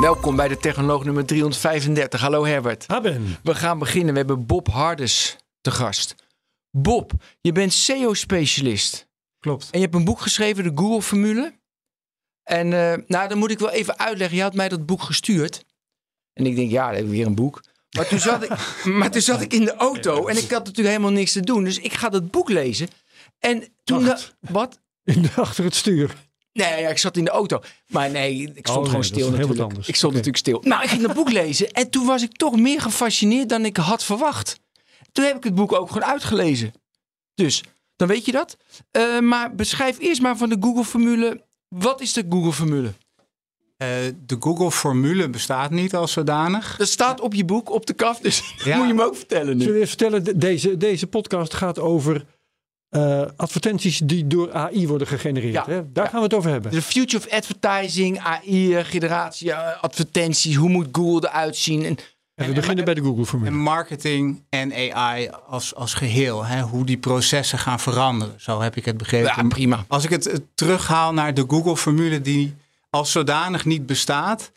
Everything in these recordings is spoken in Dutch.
Welkom bij de Technoloog nummer 335. Hallo Herbert. Haben. We gaan beginnen. We hebben Bob Hardes te gast. Bob, je bent SEO-specialist. Klopt. En je hebt een boek geschreven, de Google-formule. En uh, nou, dan moet ik wel even uitleggen. Je had mij dat boek gestuurd. En ik denk, ja, dan heb ik weer een boek. Maar toen, zat ik, maar toen zat ik in de auto en ik had natuurlijk helemaal niks te doen. Dus ik ga dat boek lezen. En toen... Wat? In, achter het stuur. Nee, ja, ik zat in de auto. Maar nee, ik stond Oh, nee, gewoon dat stil is heel wat natuurlijk. anders. Ik stond natuurlijk stil. Nou, ik ging dat boek lezen en toen was ik toch meer gefascineerd dan ik had verwacht. Toen heb ik het boek ook gewoon uitgelezen. Dus, dan weet je dat. Eh, maar beschrijf eerst maar van de Google-formule. Wat is de Google-formule? Eh, de Google-formule bestaat niet als zodanig. Dat staat op je boek, op de kaf, dus Ja. moet je me ook vertellen nu. Zullen we even vertellen, de- deze, deze podcast gaat over eh, advertenties die door AI worden gegenereerd. Ja. Hè? Daar Ja. gaan we het over hebben. De future of advertising, AI, eh, generatie, eh, advertenties. Hoe moet Google eruit zien? En, En we beginnen bij de En Google-formule. marketing en AI als, als geheel. Hè, hoe die processen gaan veranderen. Zo heb ik het begrepen. ja, prima. Als ik het terughaal naar de Google-formule die als zodanig niet bestaat.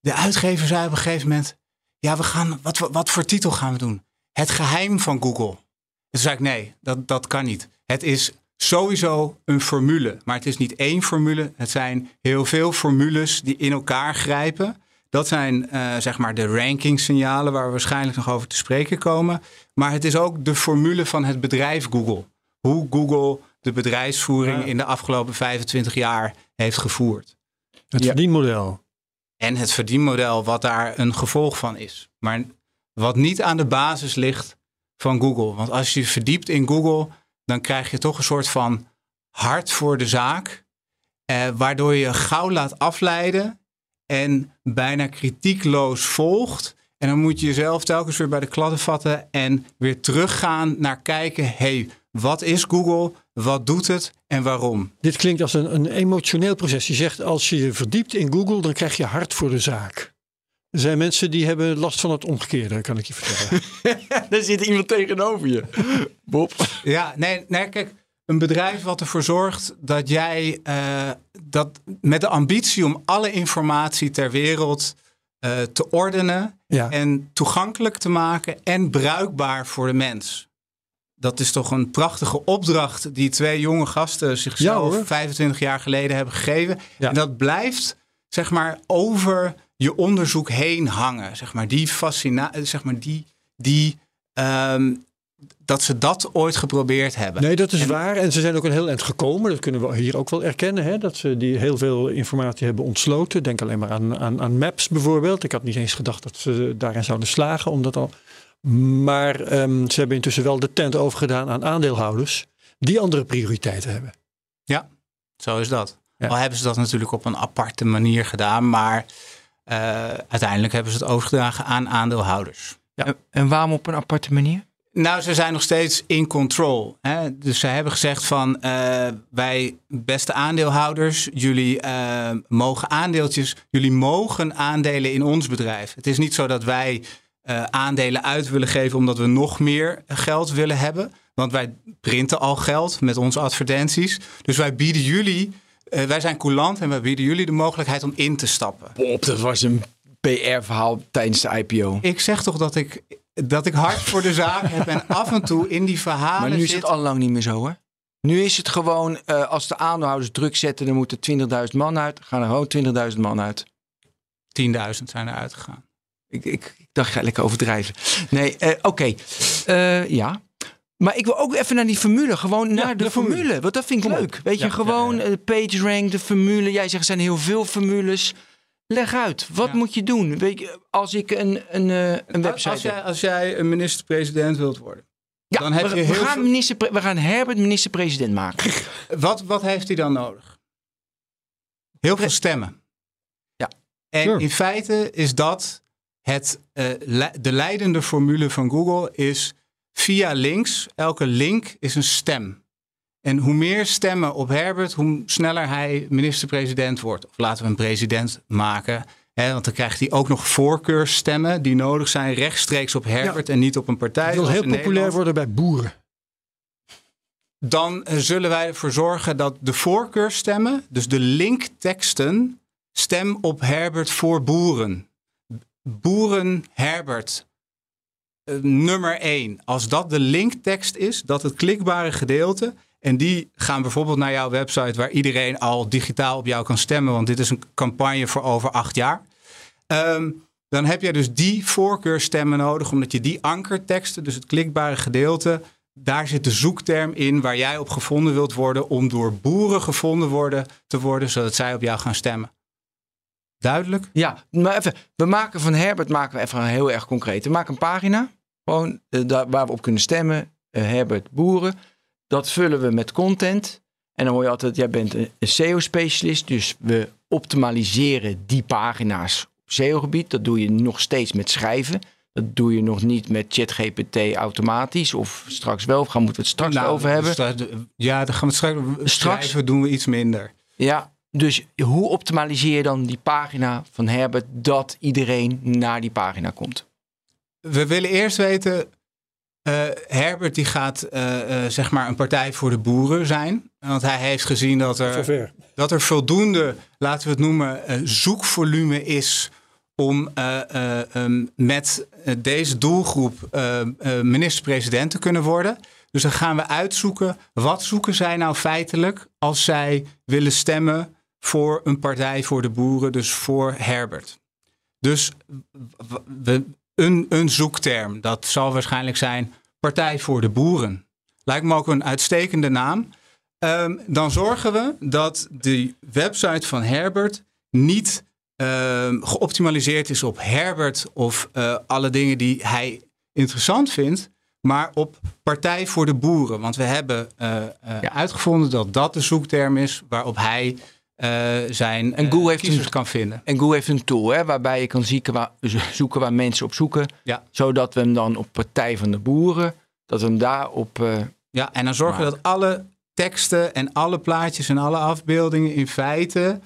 De uitgever zei op een gegeven moment... Ja, we gaan, wat, wat voor titel gaan we doen? Het geheim van Google. Dus zei ik, nee, dat, dat kan niet. Het is sowieso een formule. Maar het is niet één formule. Het zijn heel veel formules die in elkaar grijpen. Dat zijn eh, zeg maar de rankingsignalen waar we waarschijnlijk nog over te spreken komen. Maar het is ook de formule van het bedrijf Google. Hoe Google de bedrijfsvoering Ja. in de afgelopen 25 jaar heeft gevoerd. Het Ja. verdienmodel. En het verdienmodel wat daar een gevolg van is. Maar wat niet aan de basis ligt van Google. Want als je verdiept in Google, dan krijg je toch een soort van hart voor de zaak. Eh, waardoor je gauw laat afleiden en bijna kritiekloos volgt. En dan moet je jezelf telkens weer bij de kladden vatten en weer teruggaan naar kijken. hey, wat is Google? Wat doet het en waarom? Dit klinkt als een, een emotioneel proces. Je zegt als je je verdiept in Google, dan krijg je hart voor de zaak. Er zijn mensen die hebben last van het omgekeerde, kan ik je vertellen. Daar zit iemand tegenover je. Bob. Ja, nee, nee, kijk, een bedrijf wat ervoor zorgt dat jij eh, dat met de ambitie om alle informatie ter wereld eh, te ordenen Ja. en toegankelijk te maken en bruikbaar voor de mens. Dat is toch een prachtige opdracht die twee jonge gasten zichzelf hoor. 25 jaar geleden hebben gegeven. Ja. En dat blijft, zeg maar, over je onderzoek heen hangen. Zeg maar, die fascinatie, zeg maar, die, die ehm, dat ze dat ooit geprobeerd hebben. Nee, dat is En- waar. En ze zijn ook een heel eind gekomen. Dat kunnen we hier ook wel erkennen. Hè? Dat ze die heel veel informatie hebben ontsloten. Denk alleen maar aan, aan, aan maps bijvoorbeeld. Ik had niet eens gedacht dat ze daarin zouden slagen. Omdat al... Maar ehm, ze hebben intussen wel de tent overgedaan aan aandeelhouders. Die andere prioriteiten hebben. Ja, zo is dat. Ja. Al hebben ze dat natuurlijk op een aparte manier gedaan, maar uiteindelijk hebben ze het overgedragen aan aandeelhouders. En, en waarom op een aparte manier? Nou, ze zijn nog steeds in control. Hè? Dus ze hebben gezegd van eh, wij, beste aandeelhouders, jullie eh, mogen aandeeltjes, jullie mogen aandelen in ons bedrijf. Het is niet zo dat wij eh, aandelen uit willen geven omdat we nog meer geld willen hebben. Want wij printen al geld met onze advertenties. Dus wij bieden jullie, eh, wij zijn coulant en wij bieden jullie de mogelijkheid om in te stappen. Bob, dat was een PR-verhaal tijdens de IPO. Ik zeg toch dat ik, dat ik hard voor de zaak heb en af en toe in die verhalen Maar nu is zit. het al lang niet meer zo hoor. Nu is het gewoon, eh, als de aandeelhouders druk zetten, dan moeten 20.000 man uit. Gaan er gewoon 20.000 man uit. 10.000 zijn er uitgegaan. Ik, ik, ik dacht, ga lekker overdrijven. Nee, eh, oké. Ja. Maar ik wil ook even naar die formule. Gewoon naar de, de formule. formule. Want dat vind ik Kom op. leuk. Weet je, gewoon ja, eh, PageRank, de formule. Jij zegt, er zijn heel veel formules. Leg uit. Wat Ja. moet je doen? Weet je, als ik een, een, eh, een website Als jij, heb. als jij een minister-president wilt worden, Ja, dan heb we, je we heel gaan veel- minister, we gaan Herbert minister-president maken. wat, wat heeft hij dan nodig? Heel veel stemmen. Ja. En Sure. in feite is dat het, eh, le- de leidende formule van Google is via links. Elke link is een stem. En hoe meer stemmen op Herbert, hoe sneller hij minister-president wordt. Of laten we een president maken. Hè, want dan krijgt hij ook nog voorkeursstemmen die nodig zijn rechtstreeks op Herbert en niet op een partij. Hij wil heel populair Nederland. worden bij boeren. Dan eh, zullen wij ervoor zorgen dat de voorkeurstemmen, dus de linkteksten, stem op Herbert voor boeren. Boeren Herbert. Eh, nummer 1. Als dat de linktekst is, dat het klikbare gedeelte. En die gaan bijvoorbeeld naar jouw website waar iedereen al digitaal op jou kan stemmen. Want dit is een campagne voor over acht jaar. Ehm, dan heb je dus die voorkeurstemmen nodig, omdat je die ankerteksten, dus het klikbare gedeelte, daar zit de zoekterm in waar jij op gevonden wilt worden om door boeren gevonden worden, te worden, zodat zij op jou gaan stemmen. Duidelijk? Ja, maar even, we maken van Herbert maken we even een heel erg concreet. We maken een pagina, gewoon daar, waar we op kunnen stemmen. eh, Herbert Boeren. Dat vullen we met content. En dan hoor je altijd, jij bent een, SEO-specialist. Dus we optimaliseren die pagina's op SEO-gebied. Dat doe je nog steeds met schrijven. Dat doe je nog niet met ChatGPT automatisch. Of straks wel, gaan moeten we het straks Nou, over hebben. Ja, daar gaan we het straks. Straks? Schrijven doen we iets minder. Ja, dus hoe optimaliseer je dan die pagina van Herbert dat iedereen naar die pagina komt? We willen eerst weten. eh, Herbert die gaat eh, eh, zeg maar een partij voor de boeren zijn. Want hij heeft gezien dat er Zover. dat er voldoende, laten we het noemen, zoekvolume is om eh, eh, ehm, met deze doelgroep minister-president te kunnen worden. Dus dan gaan we uitzoeken, wat zoeken zij nou feitelijk als zij willen stemmen voor een partij voor de boeren, dus voor Herbert. Dus we, een, een zoekterm, dat zal waarschijnlijk zijn Partij voor de Boeren. Lijkt me ook een uitstekende naam. Ehm, dan zorgen we dat de website van Herbert niet ehm, geoptimaliseerd is op Herbert of eh, alle dingen die hij interessant vindt, maar op Partij voor de Boeren. Want we hebben eh, eh, Ja. uitgevonden dat dat de zoekterm is waarop hij eh, zijn En eh, Google heeft kiezers een- kan vinden. En Google heeft een tool hè, waarbij je kan waar, zoeken waar mensen op zoeken. Ja. Zodat we hem dan op Partij van de Boeren, dat we hem daarop... eh Ja, en dan zorgen we dat alle teksten en alle plaatjes en alle afbeeldingen in feite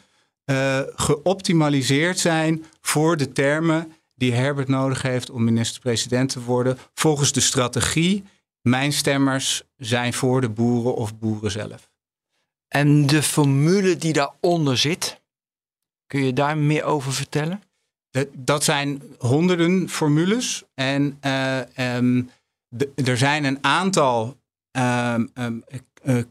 eh, geoptimaliseerd zijn voor de termen die Herbert nodig heeft om minister-president te worden. Volgens de strategie, mijn stemmers zijn voor de boeren of boeren zelf. En de formule die daaronder zit, kun je daar meer over vertellen? Dat- zijn honderden formules. En eh, ehm, er zijn een aantal ehm, ehm, eh,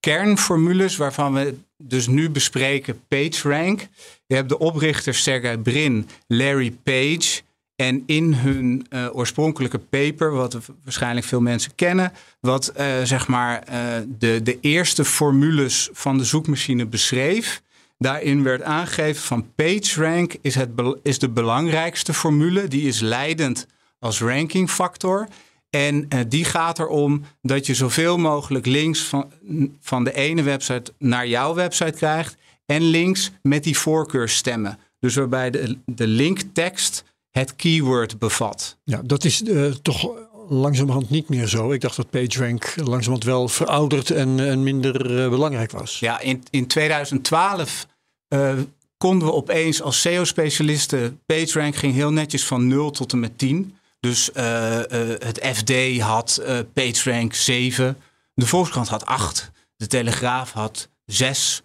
kernformules waarvan we dus nu bespreken PageRank. Je hebt de oprichters Sergey Brin, Larry Page. En in hun eh, oorspronkelijke paper, wat waarschijnlijk veel mensen kennen, wat eh, zeg maar eh, de, de eerste formules van de zoekmachine beschreef. Daarin werd aangegeven van PageRank is, het, is de belangrijkste formule. Die is leidend als rankingfactor. En die gaat erom dat je zoveel mogelijk links van, van de ene website naar jouw website krijgt. En links met die voorkeurstemmen. Dus waarbij de, de linktekst het keyword bevat. Ja, dat is eh, toch langzamerhand niet meer zo. Ik dacht dat PageRank langzamerhand wel verouderd en, en minder eh, belangrijk was. Ja, in, in 2012 eh, konden we opeens als SEO-specialisten... PageRank ging heel netjes van 0 tot en met 10. Dus het FD had PageRank 7. De Volkskrant had 8. De Telegraaf had 6.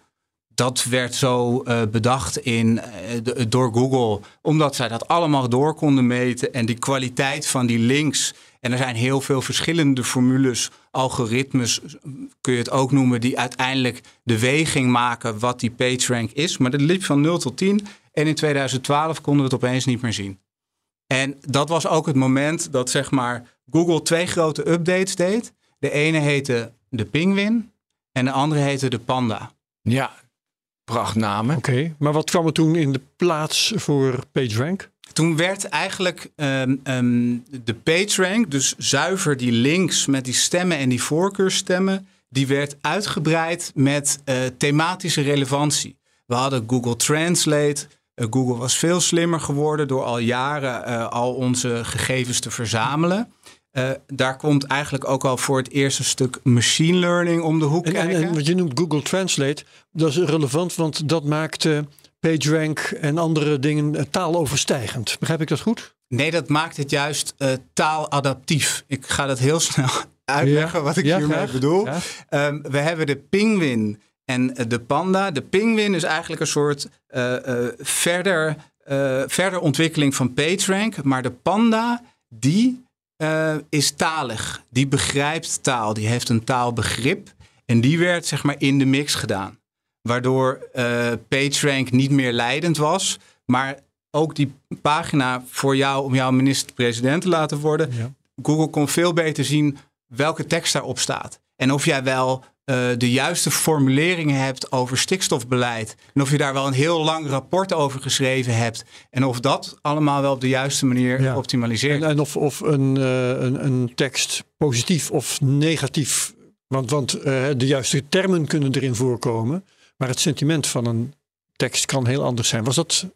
Dat werd zo eh, bedacht in, eh, de- door Google, omdat zij dat allemaal door konden meten. En die kwaliteit van die links. En er zijn heel veel verschillende formules, algoritmes kun je het ook noemen, die uiteindelijk de weging maken wat die PageRank is. Maar dat liep van 0 tot 10 en in 2012 konden we het opeens niet meer zien. En dat was ook het moment dat zeg maar Google twee grote updates deed. De ene heette de Penguin en de andere heette de Panda. Ja, prachtnamen. Oké, maar wat kwam er toen in de plaats voor PageRank? Toen werd eigenlijk ehm, ehm, de PageRank, dus zuiver die links met die stemmen en die voorkeurstemmen, die werd uitgebreid met eh, thematische relevantie. We hadden Google Translate, Eh, Google was veel slimmer geworden door al jaren eh, al onze gegevens te verzamelen. Eh, daar komt eigenlijk ook al voor het eerste stuk machine learning om de hoek En, en, kijken. en wat je noemt Google Translate, dat is relevant, want dat maakt eh, PageRank en andere dingen eh, taaloverstijgend. Begrijp ik dat goed? Nee, dat maakt het juist taaladaptief. Ik ga dat heel snel uitleggen Ja. wat ik Ja, hiermee graag. bedoel. Ja. Ehm, we hebben de pinguïn en de panda. De pinguïn is eigenlijk een soort verder, verder ontwikkeling van PageRank. Maar de panda, die eh, is talig. Die begrijpt taal. Die heeft een taalbegrip. En die werd zeg maar in de mix gedaan. Waardoor eh PageRank niet meer leidend was. Maar ook die pagina voor jou om jouw minister-president te laten worden. Ja. Google kon veel beter zien welke tekst daarop staat. En of jij wel eh, de juiste formuleringen hebt over stikstofbeleid. En of je daar wel een heel lang rapport over geschreven hebt. En of dat allemaal wel op de juiste manier Ja. optimaliseert. En, en of, of een, eh, een, een tekst positief of negatief. Want, want eh, de juiste termen kunnen erin voorkomen. Maar het sentiment van een tekst kan heel anders zijn. Was dat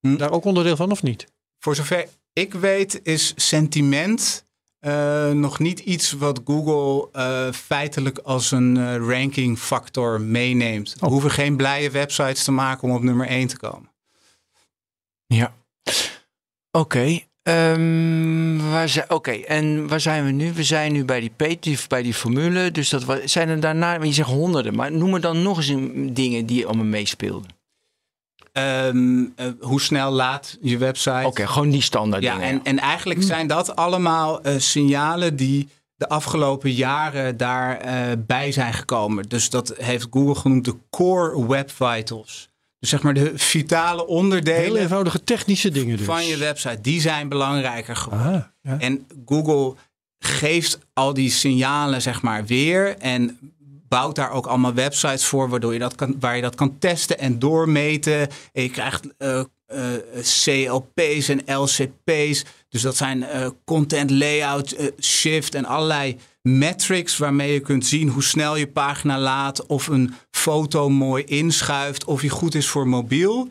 Hm. daar ook onderdeel van of niet? Voor zover ik weet is sentiment eh, nog niet iets wat Google eh, feitelijk als een eh, rankingfactor meeneemt. We Oh. hoeven geen blije websites te maken om op nummer 1 te komen. Ja. Oké. ehm, waar zijn- Oké, en waar zijn we nu? We zijn nu bij die bij die formule. Dus dat zijn er daarna, je zegt honderden, maar noem me dan nog eens een- dingen die allemaal meespeelden. Ehm, eh, hoe snel laat je website? Oké, gewoon die standaard Ja, dingen. en, en eigenlijk zijn dat allemaal eh, signalen die de afgelopen jaren daarbij bij zijn gekomen. Dus dat heeft Google genoemd de core web vitals. Dus zeg maar de vitale Heel onderdelen eenvoudige technische dingen dus. van je website, die zijn belangrijker geworden. Aha, ja. En Google geeft al die signalen zeg maar weer en bouwt daar ook allemaal websites voor waardoor je dat kan, waar je dat kan testen en doormeten. En je krijgt eh, eh, CLP's en LCP's. Dus dat zijn eh, content layout eh, shift en allerlei metrics waarmee je kunt zien hoe snel je pagina laat of een foto mooi inschuift of die goed is voor mobiel.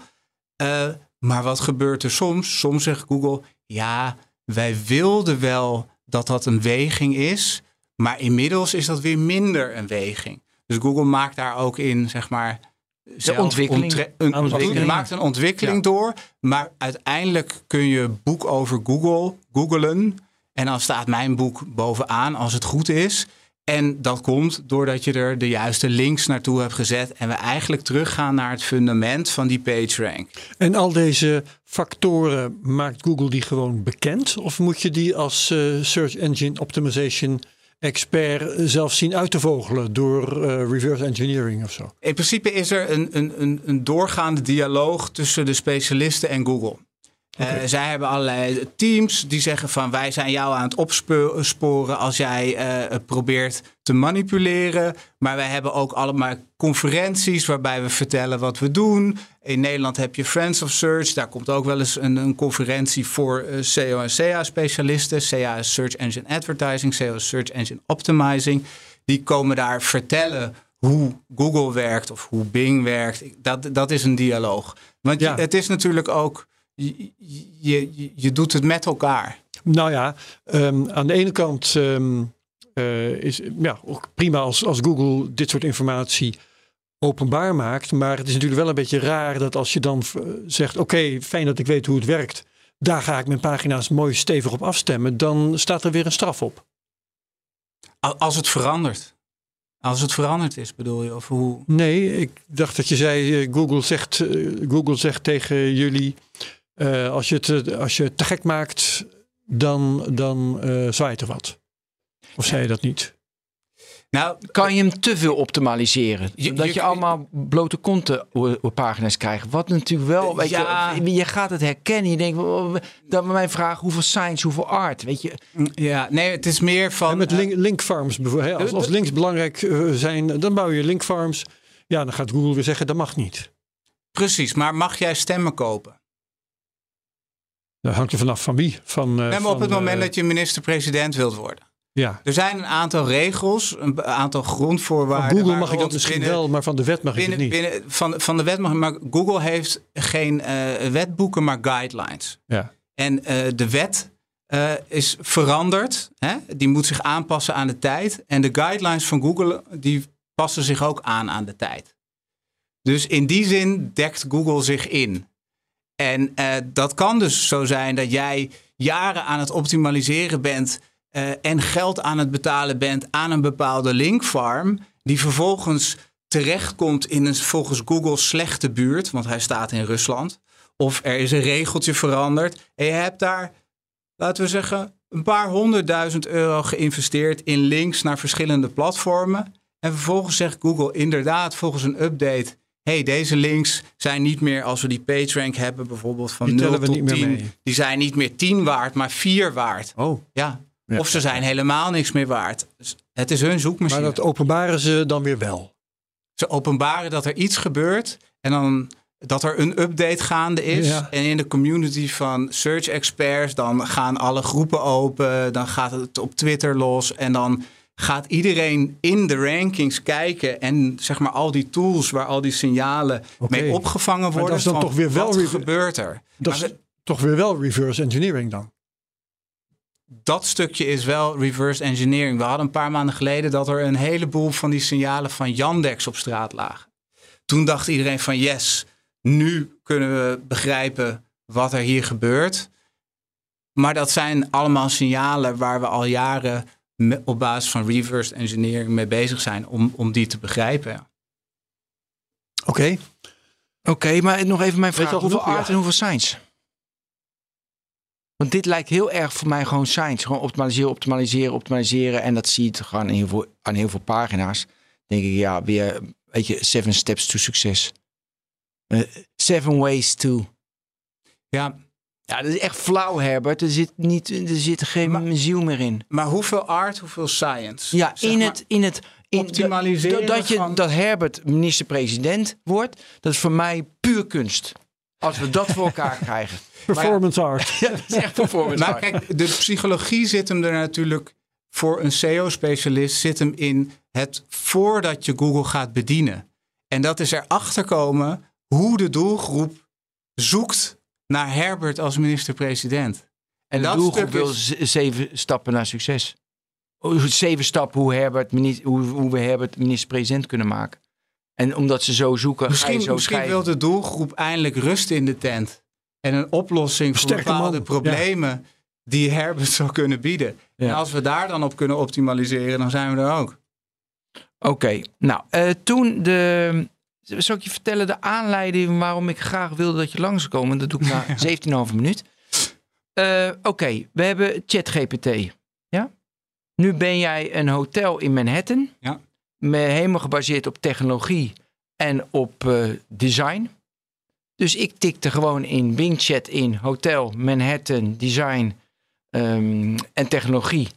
Eh, maar wat gebeurt er soms? Soms zegt Google, ja, wij wilden wel dat dat een weging is, maar inmiddels is dat weer minder een weging. Dus Google maakt daar ook in, zeg maar, zelf ontwikkeling. een, Ontwikkeling. maakt een ontwikkeling Ja. door, maar uiteindelijk kun je boek over Google googelen en dan staat mijn boek bovenaan als het goed is. En dat komt doordat je er de juiste links naartoe hebt gezet. En we eigenlijk teruggaan naar het fundament van die PageRank. En al deze factoren, maakt Google die gewoon bekend? Of moet je die als eh, Search Engine Optimization expert zelf zien uit te vogelen door eh, reverse engineering of zo? In principe is er een, een, een, een doorgaande dialoog tussen de specialisten en Google. Eh, zij hebben allerlei teams die zeggen van wij zijn jou aan het opsporen als jij eh, probeert te manipuleren. Maar wij hebben ook allemaal conferenties waarbij we vertellen wat we doen. In Nederland heb je Friends of Search. Daar komt ook wel eens een, een conferentie voor eh, SEO en CA specialisten. CA is Search Engine Advertising, SEO is Search Engine Optimizing. Die komen daar vertellen hoe Google werkt of hoe Bing werkt. Dat, dat is een dialoog. Want Ja. het is natuurlijk ook, je, je, doet het met elkaar. Nou ja, ehm, aan de ene kant ehm, eh, is ja, ook prima als, als Google dit soort informatie openbaar maakt. Maar het is natuurlijk wel een beetje raar dat als je dan eh, zegt: Oké, fijn dat ik weet hoe het werkt. Daar ga ik mijn pagina's mooi stevig op afstemmen. Dan staat er weer een straf op. Al- Als het verandert. Als het veranderd is, bedoel je? Of hoe? Nee, ik dacht dat je zei: eh, Google, zegt, Google zegt tegen jullie: eh, als, je het, eh, als je het te gek maakt, dan, dan eh, zwaait er wat. Of zei je dat niet? Nou, Kan je hem te veel optimaliseren? Je- dat je- je, allemaal blote konten op pagina's krijgt. Wat natuurlijk wel, weet Ja. je, je gaat het herkennen. Je denkt, oh, dat we mij vragen hoeveel science, hoeveel art. Weet je, ja, nee, het is meer van. En met link, linkfarms bijvoorbeeld. Als, als links belangrijk zijn, dan bouw je linkfarms. Ja, dan gaat Google weer zeggen dat mag niet. precies, maar mag jij stemmen kopen? Dat hangt er vanaf van wie. Van, eh, Nee, maar op van, het moment eh, dat je minister-president wilt worden. Ja. Er zijn een aantal regels, een aantal grondvoorwaarden. Van Google mag ik dat misschien binnen- wel, maar van de wet mag ik binnen, het niet. binnen, van, van de wet mag, maar Google heeft geen eh, wetboeken, maar guidelines. Ja. En eh, de wet eh, is veranderd. Hè? Die moet zich aanpassen aan de tijd. En de guidelines van Google die passen zich ook aan aan de tijd. Dus in die zin dekt Google zich in. En eh, dat kan dus zo zijn dat jij jaren aan het optimaliseren bent eh, en geld aan het betalen bent aan een bepaalde linkfarm, die vervolgens terechtkomt in een volgens Google slechte buurt, want hij staat in Rusland. Of er is een regeltje veranderd en je hebt daar, laten we zeggen, een paar honderdduizend euro geïnvesteerd in links naar verschillende platformen. En vervolgens zegt Google inderdaad volgens een update hey, deze links zijn niet meer, als we die PageRank hebben, bijvoorbeeld van Die 0 tellen we tot niet meer 10, mee. die zijn niet meer 10 waard, maar 4 waard. Oh. Ja. Ja. Of ze zijn helemaal niks meer waard. Dus het is hun zoekmachine. Maar dat openbaren ze dan weer wel. Ze openbaren dat er iets gebeurt en dan dat er een update gaande is. Ja. En in de community van search experts, dan gaan alle groepen open, dan gaat het op Twitter los en dan gaat iedereen in de rankings kijken en zeg maar al die tools waar al die signalen mee opgevangen worden. dat is dan van toch weer wel wat gebeurt er? Dat Maar is toch weer wel reverse engineering dan. dat stukje is wel reverse engineering. We hadden een paar maanden geleden dat er een heleboel van die signalen van Yandex op straat lagen. Toen dacht iedereen van yes, nu kunnen we begrijpen wat er hier gebeurt. Maar dat zijn allemaal signalen waar we al jaren me- op basis van reverse engineering mee bezig zijn om, om die te begrijpen. Oké. Oké, maar nog even mijn vraag. Hoeveel genoeg? art Ja. en hoeveel science? Want dit lijkt heel erg voor mij gewoon science. Gewoon optimaliseren, optimaliseren, optimaliseren. En dat zie je toch gewoon aan heel veel, aan heel veel pagina's. denk ik, ja, weer, weet je, seven steps to success. Eh, seven ways to... Ja, Ja, dat is echt flauw, Herbert. Er zit, niet, er zit geen Maar- ziel meer in. maar hoeveel art, hoeveel science? Ja, in maar, het... In het in, optimaliseren dat, dat, je, van- dat Herbert minister-president wordt, dat is voor mij puur kunst. Als we dat voor elkaar krijgen. Performance art. Ja, dat is echt performance Maar art. kijk, de psychologie zit hem er natuurlijk voor een SEO-specialist zit hem in het voordat je Google gaat bedienen. En dat is erachter komen hoe de doelgroep zoekt naar Herbert als minister-president. En de dat doelgroep stuk wil is- zeven stappen naar succes. Zeven stappen hoe, Herbert, hoe, hoe we Herbert minister-president kunnen maken. En omdat ze zo zoeken, ga je Misschien, zo misschien schrijven. wil de doelgroep eindelijk rust in de tent. En een oplossing voor bepaalde problemen die Herbert zou kunnen bieden. Ja. En als we daar dan op kunnen optimaliseren, dan zijn we er ook. Oké, nou, eh, toen de... Zal ik je vertellen de aanleiding waarom ik graag wilde dat je langs zou komen? Dat doe ik na 17,5 minuut. Eh, Oké, we hebben ChatGPT. Ja? Nu ben jij een hotel in Manhattan. Ja. Me- helemaal gebaseerd op technologie en op eh, design. Dus ik tikte gewoon in Bing Chat in hotel, Manhattan, design ehm, en technologie.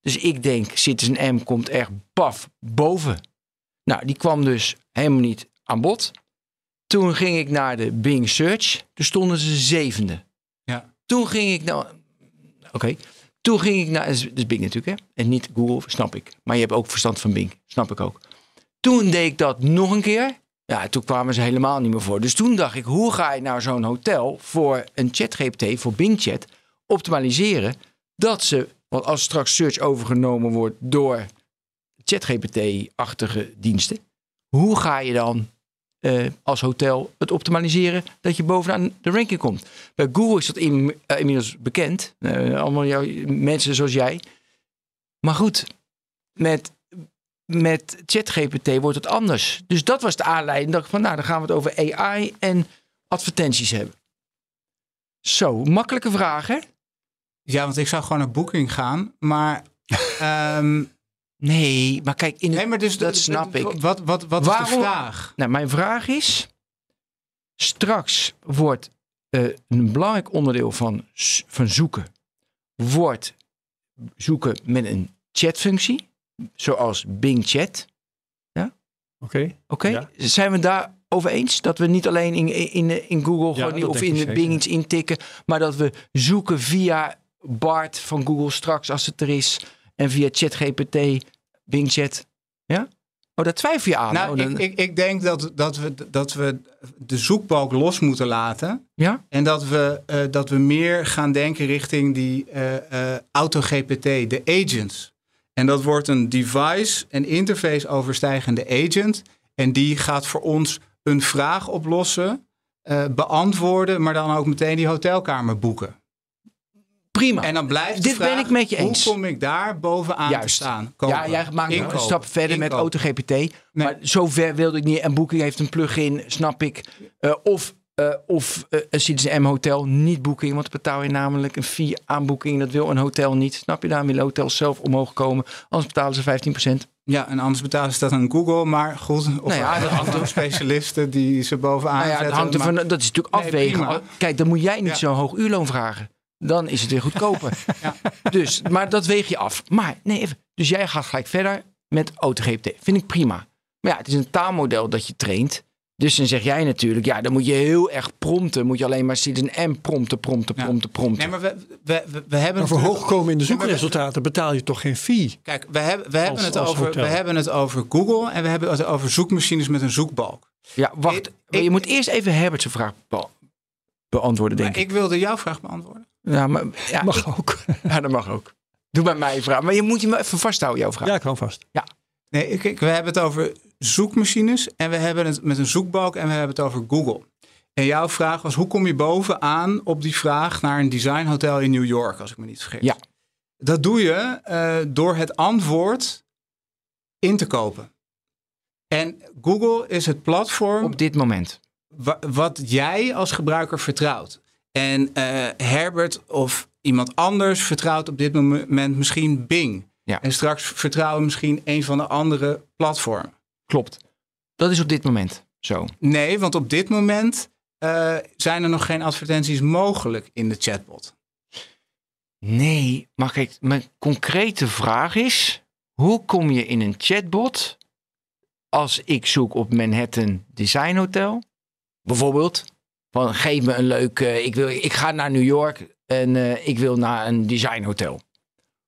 Dus ik denk, Citizen M komt echt baf boven. Nou, die kwam dus helemaal niet aan bod. Toen ging ik naar de Bing Search. Toen stonden ze zevende. Ja. Toen ging ik naar... Oké. Toen ging ik naar... Dat is Bing natuurlijk, hè? En niet Google, snap ik. Maar je hebt ook verstand van Bing. Snap ik ook. Toen deed ik dat nog een keer. Ja, toen kwamen ze helemaal niet meer voor. Dus toen dacht ik, hoe ga je nou zo'n hotel voor een ChatGPT, voor Bing Chat, optimaliseren? Dat ze, want als straks search overgenomen wordt door ChatGPT-achtige diensten, hoe ga je dan eh, als hotel het optimaliseren dat je bovenaan de ranking komt? Bij Google is dat in- eh, inmiddels bekend. Eh, allemaal mensen zoals jij. Maar goed, met, met ChatGPT wordt het anders. Dus dat was de aanleiding. Dat ik van, nou, dan gaan we het over AI en advertenties hebben. Zo, makkelijke vraag, hè? Ja, want ik zou gewoon naar Booking gaan. Maar, ehm, Nee, maar kijk, in het, nee, maar dus dat snap ik. Wat, wat, wat is Waarom- de vraag? Nou, mijn vraag is: straks wordt eh, een belangrijk onderdeel van, van zoeken, wordt zoeken met een chatfunctie, zoals Bing Chat. Oké. Oké, Ja. zijn we daar over eens dat we niet alleen in, in, in Google Ja, dat of in zeker. Bing iets intikken, maar dat we zoeken via Bart van Google straks als het er is en via ChatGPT, Bing Chat. Ja? Oh, daar twijfel je aan. Nou, oh, dan- ik, ik, denk dat, dat, we, dat we de zoekbalk los moeten laten. ja? En dat we, eh, dat we meer gaan denken richting die eh, eh, auto-GPT, de agents. En dat wordt een device, een interface overstijgende agent. En die gaat voor ons een vraag oplossen, beantwoorden, maar dan ook meteen die hotelkamer boeken. Prima. En dan blijft Dit ben ik met je eens. Hoe kom ik daar bovenaan Juist. te staan? ja, jij maakt Inkopen. een stap verder met. AutoGPT. Maar zover wilde ik niet. En Booking heeft een plugin, snap ik. Eh, of eh, of eh, een Citizen M hotel, niet Booking. Want dan betaal je namelijk een fee aan Booking. Dat wil een hotel niet. Snap je? Daar willen hotels zelf omhoog komen. Anders betalen ze 15%. Ja, en anders betalen ze dat aan Google. Maar goed, of Nou ja, andere specialisten die ze bovenaan Nou ja, zetten. dat is natuurlijk Nee, afwegen. Kijk, dan moet jij niet Ja. zo'n hoog uurloon vragen. Dan is het weer goedkoper. Ja. Dus, maar dat weeg je af. Maar nee, even. Dus jij gaat gelijk verder met AutoGPT. Vind ik prima. Maar ja, het is een taalmodel dat je traint. Dus dan zeg jij natuurlijk, ja, dan moet je heel erg prompten. Moet je alleen maar Citizen M prompten, prompten, Ja. prompten, prompten. Nee, maar we, we, we, we hebben Maar voor hoogkomen in de zoekresultaten betaal je toch geen fee? Kijk, we hebben, we, hebben het over, hotel. we hebben het over Google en we hebben het over zoekmachines met een zoekbalk. Ja, wacht. Ik- je ik- moet eerst even Herbert's vraag be- beantwoorden, denk Maar ik. ik wilde jouw vraag beantwoorden. Ja, maar, ja, Mag ik- ook. ja, dat mag ook. Doe bij mij een vraag. Maar je moet je me even vasthouden, jouw vraag. Ja, ik hou vast. Nee, ik, ik- we hebben het over zoekmachines en we hebben het met een zoekbalk en we hebben het over Google. En jouw vraag was, hoe kom je bovenaan op die vraag naar een designhotel in New York, als ik me niet vergis? Ja. Dat doe je eh, door het antwoord in te kopen. En Google is het platform Op dit moment. Wa- wat jij als gebruiker vertrouwt. En eh, Herbert of iemand anders vertrouwt op dit moment misschien Bing. Ja. En straks vertrouwen we misschien een van de andere platformen. Klopt. Dat is op dit moment zo. Nee, want op dit moment eh, zijn er nog geen advertenties mogelijk in de chatbot. Nee, maar kijk, mijn concrete vraag is: hoe kom je in een chatbot als ik zoek op Manhattan Design Hotel? Bijvoorbeeld, van geef me een leuk, eh, ik, wil, ik ga naar New York en eh, ik wil naar een design hotel.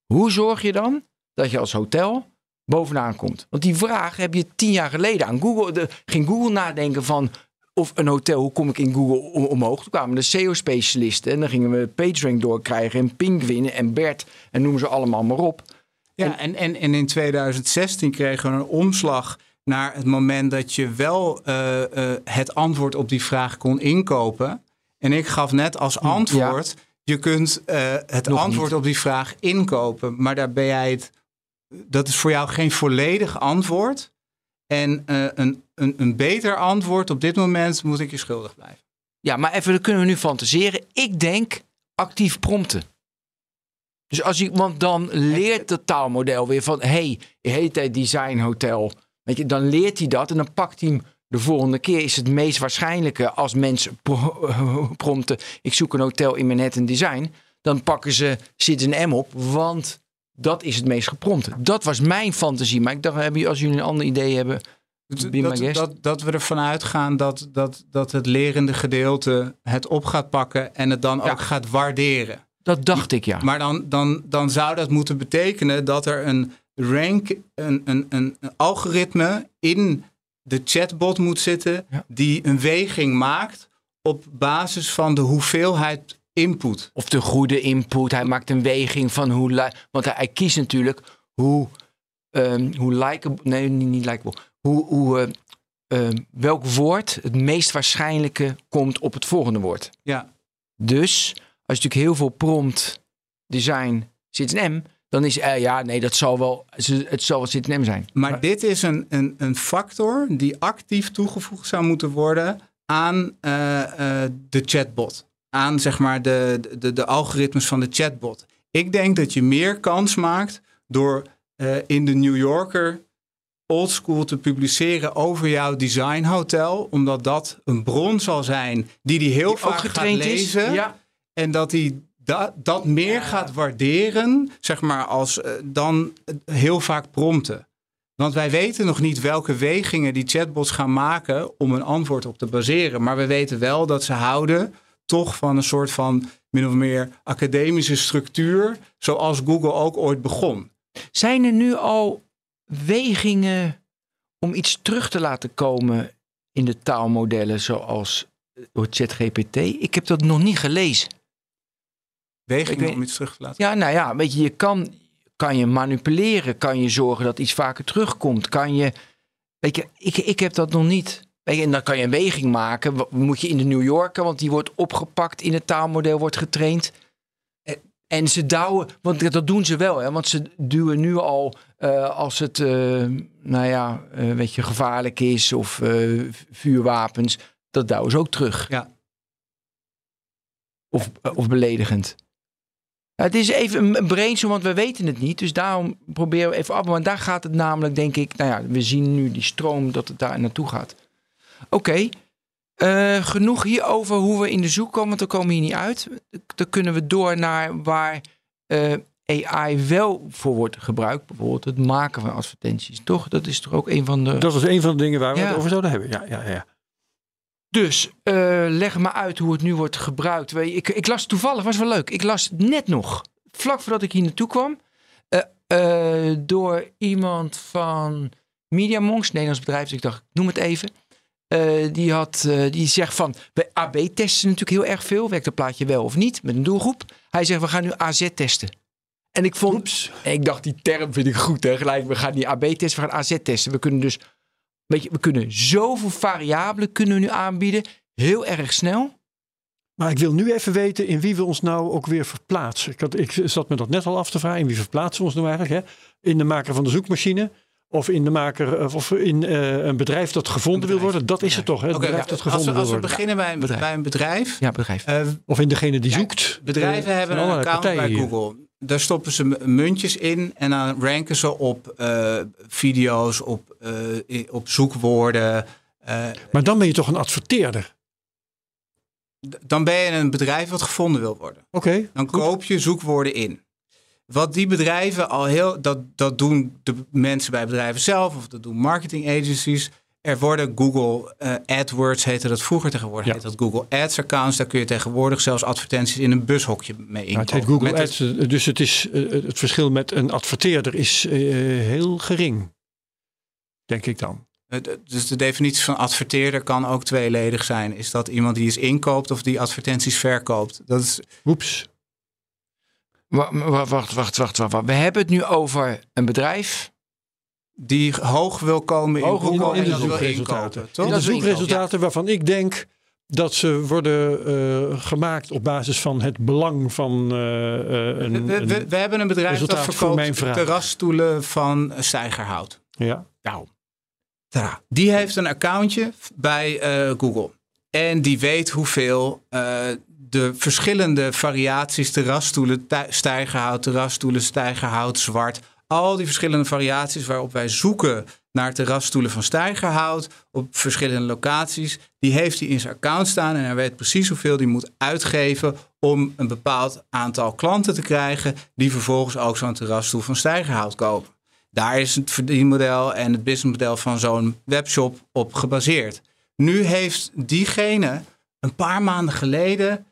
Hoe zorg je dan dat je als hotel bovenaan komt? Want die vraag heb je tien jaar geleden aan Google. De, ging Google nadenken van of een hotel, hoe kom ik in Google om- omhoog? Toen kwamen de SEO-specialisten en dan gingen we PageRank doorkrijgen en Penguin en Bert en noem ze allemaal maar op. Ja, en, en, en in 2016 kregen we een omslag naar het moment dat je wel eh, eh, het antwoord op die vraag kon inkopen. En ik gaf net als antwoord, je kunt eh, het Nog antwoord niet. op die vraag inkopen. Maar daar ben jij het, dat is voor jou geen volledig antwoord. En een, een, een beter antwoord op dit moment moet ik je schuldig blijven. Ja, maar even, dan kunnen we nu fantaseren. Ik denk actief prompten. Dus als je, want dan leert het taalmodel weer van, hey, heet hij design hotel. Weet je, dan leert hij dat en dan pakt hij hem de volgende keer. Is het meest waarschijnlijke als mensen pro- prompten, ik zoek een hotel in Manhattan Design. Dan pakken ze Citizen M op, want dat is het meest geprompte. Dat was mijn fantasie. Maar ik dacht, als jullie een ander idee hebben, Dat, dat, dat, dat we ervan uitgaan dat, dat, dat het lerende gedeelte het op gaat pakken en het dan Ja. ook gaat waarderen. dat dacht ik ja. Maar dan, dan, dan zou dat moeten betekenen dat er een rank, een, een, een, een algoritme in de chatbot moet zitten Ja. die een weging maakt op basis van de hoeveelheid input. Of de goede input. Hij maakt een weging van hoe. Want hij, hij kiest natuurlijk hoe. ehm hoe likable. Nee, niet, niet likable. Hoe. hoe eh, ehm, welk woord het meest waarschijnlijke komt op het volgende woord. Ja, Dus als je natuurlijk heel veel prompt design zit een M. Dan is eh, ja, nee, dat zal wel. Het zal wel zit een M zijn. maar dit is een, een, een factor die actief toegevoegd zou moeten worden aan eh, eh, de chatbot. Aan zeg maar de, de, de algoritmes van de chatbot. Ik denk dat je meer kans maakt door eh, in de New Yorker oldschool te publiceren over jouw designhotel. Omdat dat een bron zal zijn die die heel Die vaak gaat lezen. Ja. En dat hij dat, dat meer gaat waarderen, zeg maar, als eh, dan eh, heel vaak prompten. Want wij weten nog niet welke wegingen die chatbots gaan maken om een antwoord op te baseren. Maar we weten wel dat ze houden toch van een soort van min of meer academische structuur, zoals Google ook ooit begon. Zijn er nu al wegingen om iets terug te laten komen in de taalmodellen zoals door ChatGPT? Ik heb dat nog niet gelezen. Weet- om iets terug te laten. Ja, nou ja, weet je, je kan, kan je manipuleren, kan je zorgen dat iets vaker terugkomt, kan je, weet je, ik, ik heb dat nog niet. Weet je, en dan kan je een weging maken, moet je in de New Yorker, want die wordt opgepakt in het taalmodel, wordt getraind. En- ze douwen, want dat doen ze wel, hè, want ze duwen nu al eh, als het, eh, nou ja, eh, weet je, gevaarlijk is of vuurwapens, dat douwen ze ook terug. Ja. Of, of beledigend. Het is even een- brainstorm, want we weten het niet. Dus daarom proberen we even af. Want daar gaat het namelijk, denk ik... Nou ja, we zien nu die stroom dat het daar naartoe gaat. Oké. eh, genoeg hierover hoe we in de zoek komen. Want we komen hier niet uit. Dan kunnen we door naar waar eh, AI wel voor wordt gebruikt. Bijvoorbeeld het maken van advertenties. Toch? Dat is toch ook een van de... Dat is een van de dingen waar we Ja. het over zouden hebben. Ja, ja, ja. Dus eh, leg me uit hoe het nu wordt gebruikt. Ik, ik las toevallig, was wel leuk. Ik las net nog, vlak voordat ik hier naartoe kwam, eh, eh, door iemand van Media Monks, Nederlands bedrijf. Dus ik dacht, ik noem het even. Die, had, die zegt van, bij AB testen natuurlijk heel erg veel. Werkt het plaatje wel of niet, met een doelgroep. Hij zegt, we gaan nu AZ testen. En ik vond, en ik dacht, die term vind ik goed. Hè? Gelijk, we gaan die AB testen, we gaan AZ testen. We kunnen dus Weet je, we kunnen zoveel variabelen kunnen we nu aanbieden. Heel erg snel. Maar ik wil nu even weten in wie we ons nou ook weer verplaatsen. Ik, had, ik zat me dat net al af te vragen. In wie verplaatsen we ons nou eigenlijk? Hè? In de maker van de zoekmachine? Of in de maker of in eh, een bedrijf dat gevonden wil worden? Dat is het toch, hè? Het Oké, bedrijf dat als we, als we beginnen bij, een- bedrijf. bij een bedrijf. Ja, bedrijf. eh, Of in degene die zoekt. bedrijven Eh, hebben een account bij. Google. Daar stoppen ze muntjes in en dan ranken ze op eh, video's, op, eh, op zoekwoorden. Eh, Maar dan ben je toch een adverteerder? dan ben je een bedrijf wat gevonden wil worden. Oké. Dan goed. koop je zoekwoorden in. Wat die bedrijven al heel, dat, dat doen de mensen bij bedrijven zelf of dat doen marketing agencies. Er worden Google eh, AdWords, heette dat vroeger tegenwoordig, Ja. heet dat Google Ads accounts. Daar kun je tegenwoordig zelfs advertenties in een bushokje mee Nou, inkopen. het heet Google Met Ads, eh, dus het, is, eh, het verschil met een adverteerder is eh, heel gering. Denk ik dan. Dus de definitie van adverteerder kan ook tweeledig zijn. Is dat iemand die iets inkoopt of die advertenties verkoopt? Dat is, Oeps. Wa- wa- Wacht, wacht, wacht, wacht, wacht. We hebben het nu over een bedrijf. Die hoog wil komen in Hoog Google de zoekresultaten. In de zoekresultaten waarvan ik denk dat ze worden eh, gemaakt op basis van het belang van eh, eh, een, We, we, een- we hebben een bedrijf dat verkoopt vraag. terrasstoelen van Steigerhout. ja. Nou, Die heeft een accountje bij eh, Google. En die weet hoeveel eh, de verschillende variaties terrasstoelen, tij- stijgerhout, terrasstoelen, stijgerhout, zwart. Al die verschillende variaties waarop wij zoeken naar terrasstoelen van stijgerhout op verschillende locaties. Die heeft hij in zijn account staan en hij weet precies hoeveel hij moet uitgeven om een bepaald aantal klanten te krijgen die vervolgens ook zo'n terrasstoel van stijgerhout kopen. Daar is het verdienmodel en het businessmodel van zo'n webshop op gebaseerd. Nu heeft diegene een paar maanden geleden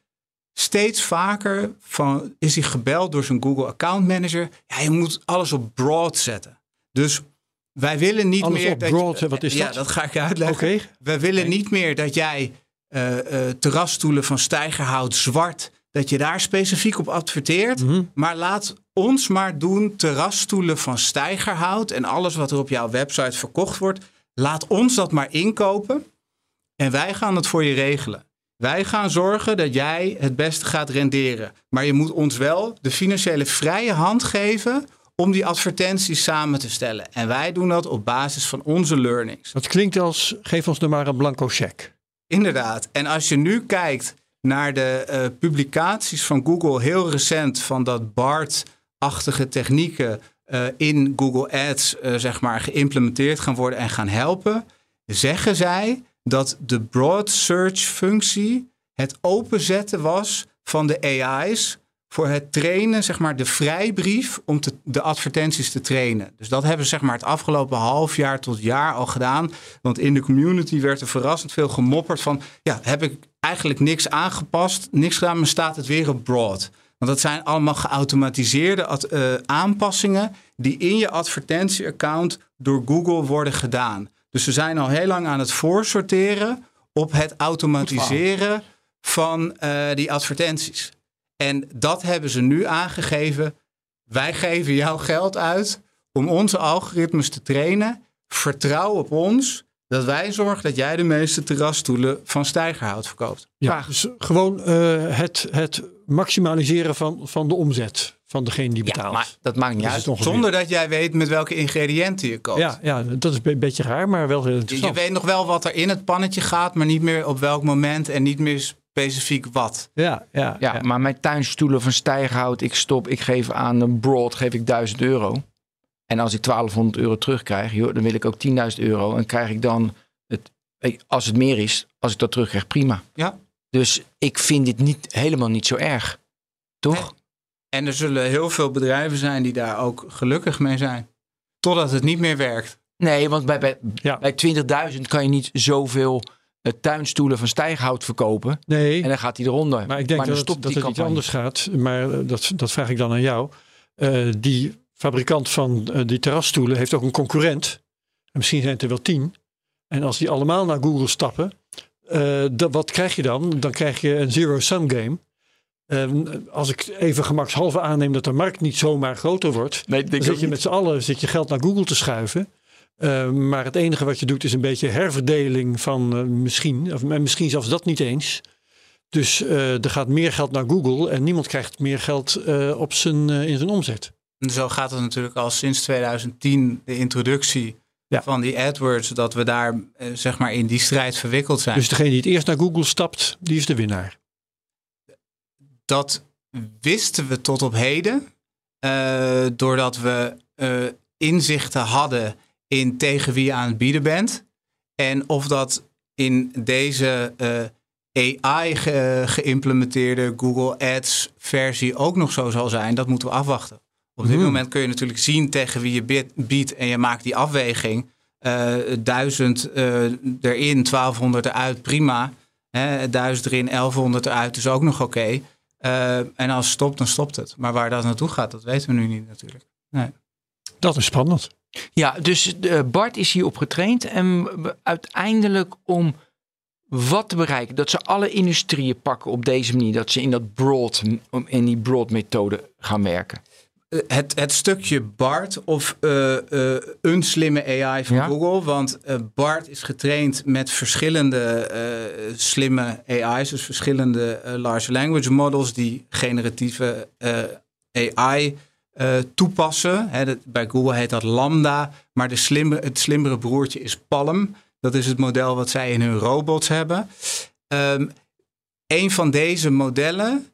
steeds vaker van, is hij gebeld door zijn Google Account Manager. Ja, je moet alles op broad zetten. Dus wij willen niet Alles meer op dat broad, je, wat is ja, dat? dat ga ik je uitleggen. Oké. Wij willen niet meer dat jij eh, terrasstoelen van stijgerhout zwart, dat je daar specifiek op adverteert. Mhm. Maar laat ons maar doen terrasstoelen van stijgerhout en alles wat er op jouw website verkocht wordt. Laat ons dat maar inkopen en wij gaan het voor je regelen. Wij gaan zorgen dat jij het beste gaat renderen. Maar je moet ons wel de financiële vrije hand geven om die advertenties samen te stellen. En wij doen dat op basis van onze learnings. Dat klinkt als, geef ons nou maar een blanco cheque. Inderdaad. En als je nu kijkt naar de eh, publicaties van Google, heel recent van dat BART-achtige technieken eh, in Google Ads, eh, zeg maar, geïmplementeerd gaan worden en gaan helpen, zeggen zij dat de broad search functie het openzetten was van de AI's voor het trainen, zeg maar, de vrijbrief om de advertenties te trainen. Dus dat hebben ze zeg maar het afgelopen half jaar tot jaar al gedaan. Want in de community werd er verrassend veel gemopperd van, ja, heb ik eigenlijk niks aangepast, niks gedaan, maar staat het weer op broad. Want dat zijn allemaal geautomatiseerde eh, aanpassingen die in je advertentieaccount door Google worden gedaan. Dus ze zijn al heel lang aan het voorsorteren op het automatiseren van eh, die advertenties. En dat hebben ze nu aangegeven. Wij geven jou geld uit om onze algoritmes te trainen. Vertrouw op ons dat wij zorgen dat jij de meeste terrasstoelen van stijgerhout verkoopt. Ja, dus gewoon eh, het, het maximaliseren van, van de omzet van degene die Ja, betaalt. maar dat maakt niet Dat is uit. ongeveer. Zonder dat jij weet met welke ingrediënten je koopt. ja, ja, dat is een beetje raar, maar wel heel Je, je interessant. weet nog wel wat er in het pannetje gaat, maar niet meer op welk moment en niet meer specifiek wat. Ja, ja, Ja, maar mijn tuinstoelen van stijgerhout, ik stop, ik geef aan een broad, geef ik 1000 euro. En als ik 1200 euro terugkrijg, joh, dan wil ik ook 10.000 euro. En krijg ik dan, het, eh, als het meer is, als ik dat terugkrijg, prima. Ja. Dus ik vind dit niet, helemaal niet zo erg. Toch? En er zullen heel veel bedrijven zijn die daar ook gelukkig mee zijn. Totdat het niet meer werkt. Nee, want bij, bij, Ja. bij 20.000 kan je niet zoveel eh, tuinstoelen van stijgerhout verkopen. Nee, En dan gaat hij eronder. maar ik denk dat, stopt het, dat die het iets campagne. anders gaat. Maar eh, dat, dat vraag ik dan aan jou. Eh, die fabrikant van eh, die terrasstoelen heeft ook een concurrent. En misschien zijn het er wel tien. En als die allemaal naar Google stappen, eh, dat, wat krijg je dan? Dan krijg je een zero-sum game. Ehm, als ik even gemakshalve aanneem dat de markt niet zomaar groter wordt, Nee, dan zit je met z'n allen zit je geld naar Google te schuiven. Eh, maar het enige wat je doet is een beetje herverdeling van eh, misschien, of misschien zelfs dat niet eens. Dus eh, er gaat meer geld naar Google en niemand krijgt meer geld eh, op zijn, eh, in zijn omzet. En zo gaat het natuurlijk al sinds 2010, de introductie Ja. van die AdWords, dat we daar zeg maar in die strijd verwikkeld zijn. Dus degene die het eerst naar Google stapt, die is de winnaar. Dat wisten we tot op heden. eh, doordat we eh, inzichten hadden in tegen wie je aan het bieden bent. En of dat in deze eh, AI ge- geïmplementeerde Google Ads versie ook nog zo zal zijn, dat moeten we afwachten. Op dit Hmm. moment kun je natuurlijk zien tegen wie je biedt en je maakt die afweging. Duizend erin, 1200 eruit, prima. Hè, 1000 erin, 1100 eruit is ook nog oké. Eh, en als het stopt, dan stopt het. Maar waar dat naartoe gaat, dat weten we nu niet natuurlijk. Dat is spannend. Ja, dus eh, Bart is hierop getraind. En uiteindelijk om wat te bereiken. Dat ze alle industrieën pakken op deze manier. Dat ze in, dat broad, in die broad methode gaan werken. Eh, Het, het stukje BART of eh, eh, een slimme AI van Ja. Google. Want BART is getraind met verschillende slimme AI's. Dus verschillende large language models die generatieve AI toepassen. Dat- bij Google heet dat Lambda. Maar de slimme, het slimmere broertje is Palm. Dat is het model wat zij in hun robots hebben. Ehm een van deze modellen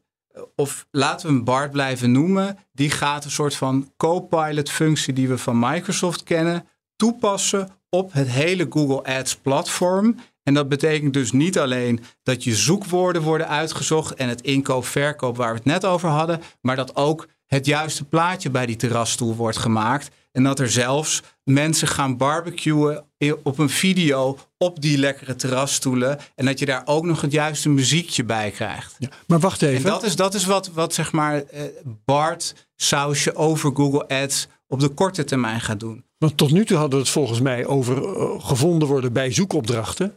of laten we hem BART blijven noemen, die gaat een soort van co-pilot functie die we van Microsoft kennen, toepassen op het hele Google Ads platform. En dat betekent dus niet alleen dat je zoekwoorden worden uitgezocht en het inkoop-verkoop waar we het net over hadden, maar dat ook het juiste plaatje bij die terrasstoel wordt gemaakt. En dat er zelfs mensen gaan barbecuen op een video op die lekkere terrasstoelen. En dat je daar ook nog het juiste muziekje bij krijgt. Ja. Maar wacht En even. dat is, dat is wat, wat zeg maar eh, Bart sausje over Google Ads op de korte termijn gaat doen. Want tot nu toe hadden we het volgens mij over eh, gevonden worden bij zoekopdrachten.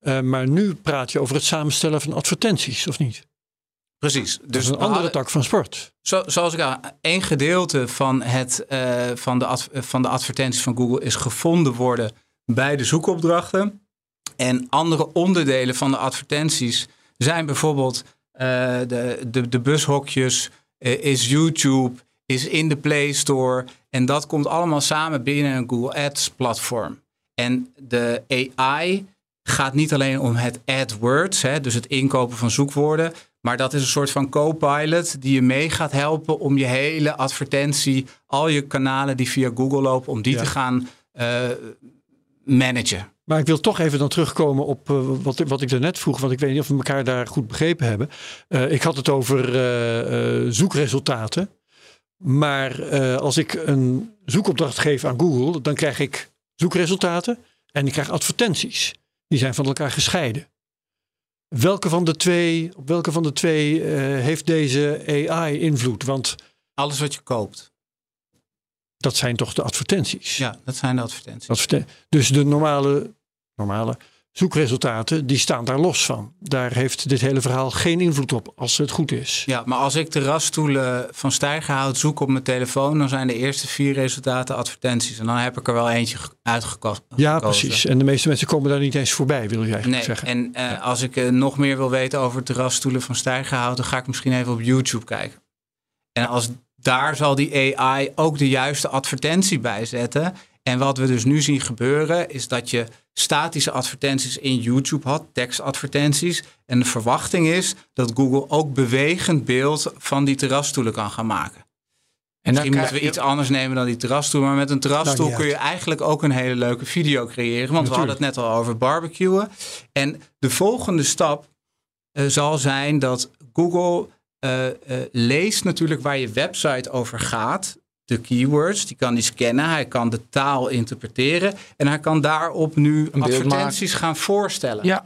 Eh, maar nu praat je over het samenstellen van advertenties, of niet? Precies. Dus een andere tak van sport. Zo, zoals ik al, één gedeelte van, het, eh, van, de adv- van de advertenties van Google is gevonden worden bij de zoekopdrachten. En andere onderdelen van de advertenties zijn bijvoorbeeld eh, de, de, de bushokjes, eh, is YouTube, is in de Play Store. En dat komt allemaal samen binnen een Google Ads platform. En de AI gaat niet alleen om het AdWords, hè, dus het inkopen van zoekwoorden. Maar dat is een soort van co-pilot die je mee gaat helpen om je hele advertentie, al je kanalen die via Google lopen, om die Ja. te gaan eh, managen. Maar ik wil toch even dan terugkomen op eh, wat, ik- wat ik daarnet vroeg. Want ik weet niet of we elkaar daar goed begrepen hebben. Eh, ik had het over zoekresultaten. Maar als ik een zoekopdracht geef aan Google, dan krijg ik zoekresultaten en ik krijg advertenties. Die zijn van elkaar gescheiden. Welke van de twee, op welke van de twee eh, heeft deze AI invloed? Want Alles wat je koopt. dat zijn toch de advertenties? Ja, dat zijn de advertenties. Adverte- dus de normale, normale zoekresultaten, die staan daar los van. Daar heeft dit hele verhaal geen invloed op, als het goed is. Ja, maar als ik terrasstoelen van stijgerhout zoek op mijn telefoon, dan zijn de eerste vier resultaten advertenties. En dan heb ik er wel eentje ge- uitgekozen. Ja, precies. En de meeste mensen komen daar niet eens voorbij, wil je eigenlijk Nee, zeggen. en eh, als ik eh, nog meer wil weten over terrasstoelen van stijgerhout, dan ga ik misschien even op YouTube kijken. En als daar zal die AI ook de juiste advertentie bij zetten. En wat we dus nu zien gebeuren, is dat je statische advertenties in YouTube had, tekstadvertenties. En de verwachting is dat Google ook bewegend beeld van die terrasstoelen kan gaan maken. En dan Misschien krijg moeten we iets anders nemen dan die terrasstoel. Maar met een terrasstoel niet kun je eigenlijk ook een hele leuke video creëren. Want we hadden het net al over barbecuen. En de volgende stap eh, zal zijn dat Google eh, eh, leest natuurlijk waar je website over gaat. De keywords, die kan die scannen. Hij kan de taal interpreteren. En hij kan daarop nu advertenties gaan voorstellen Ja,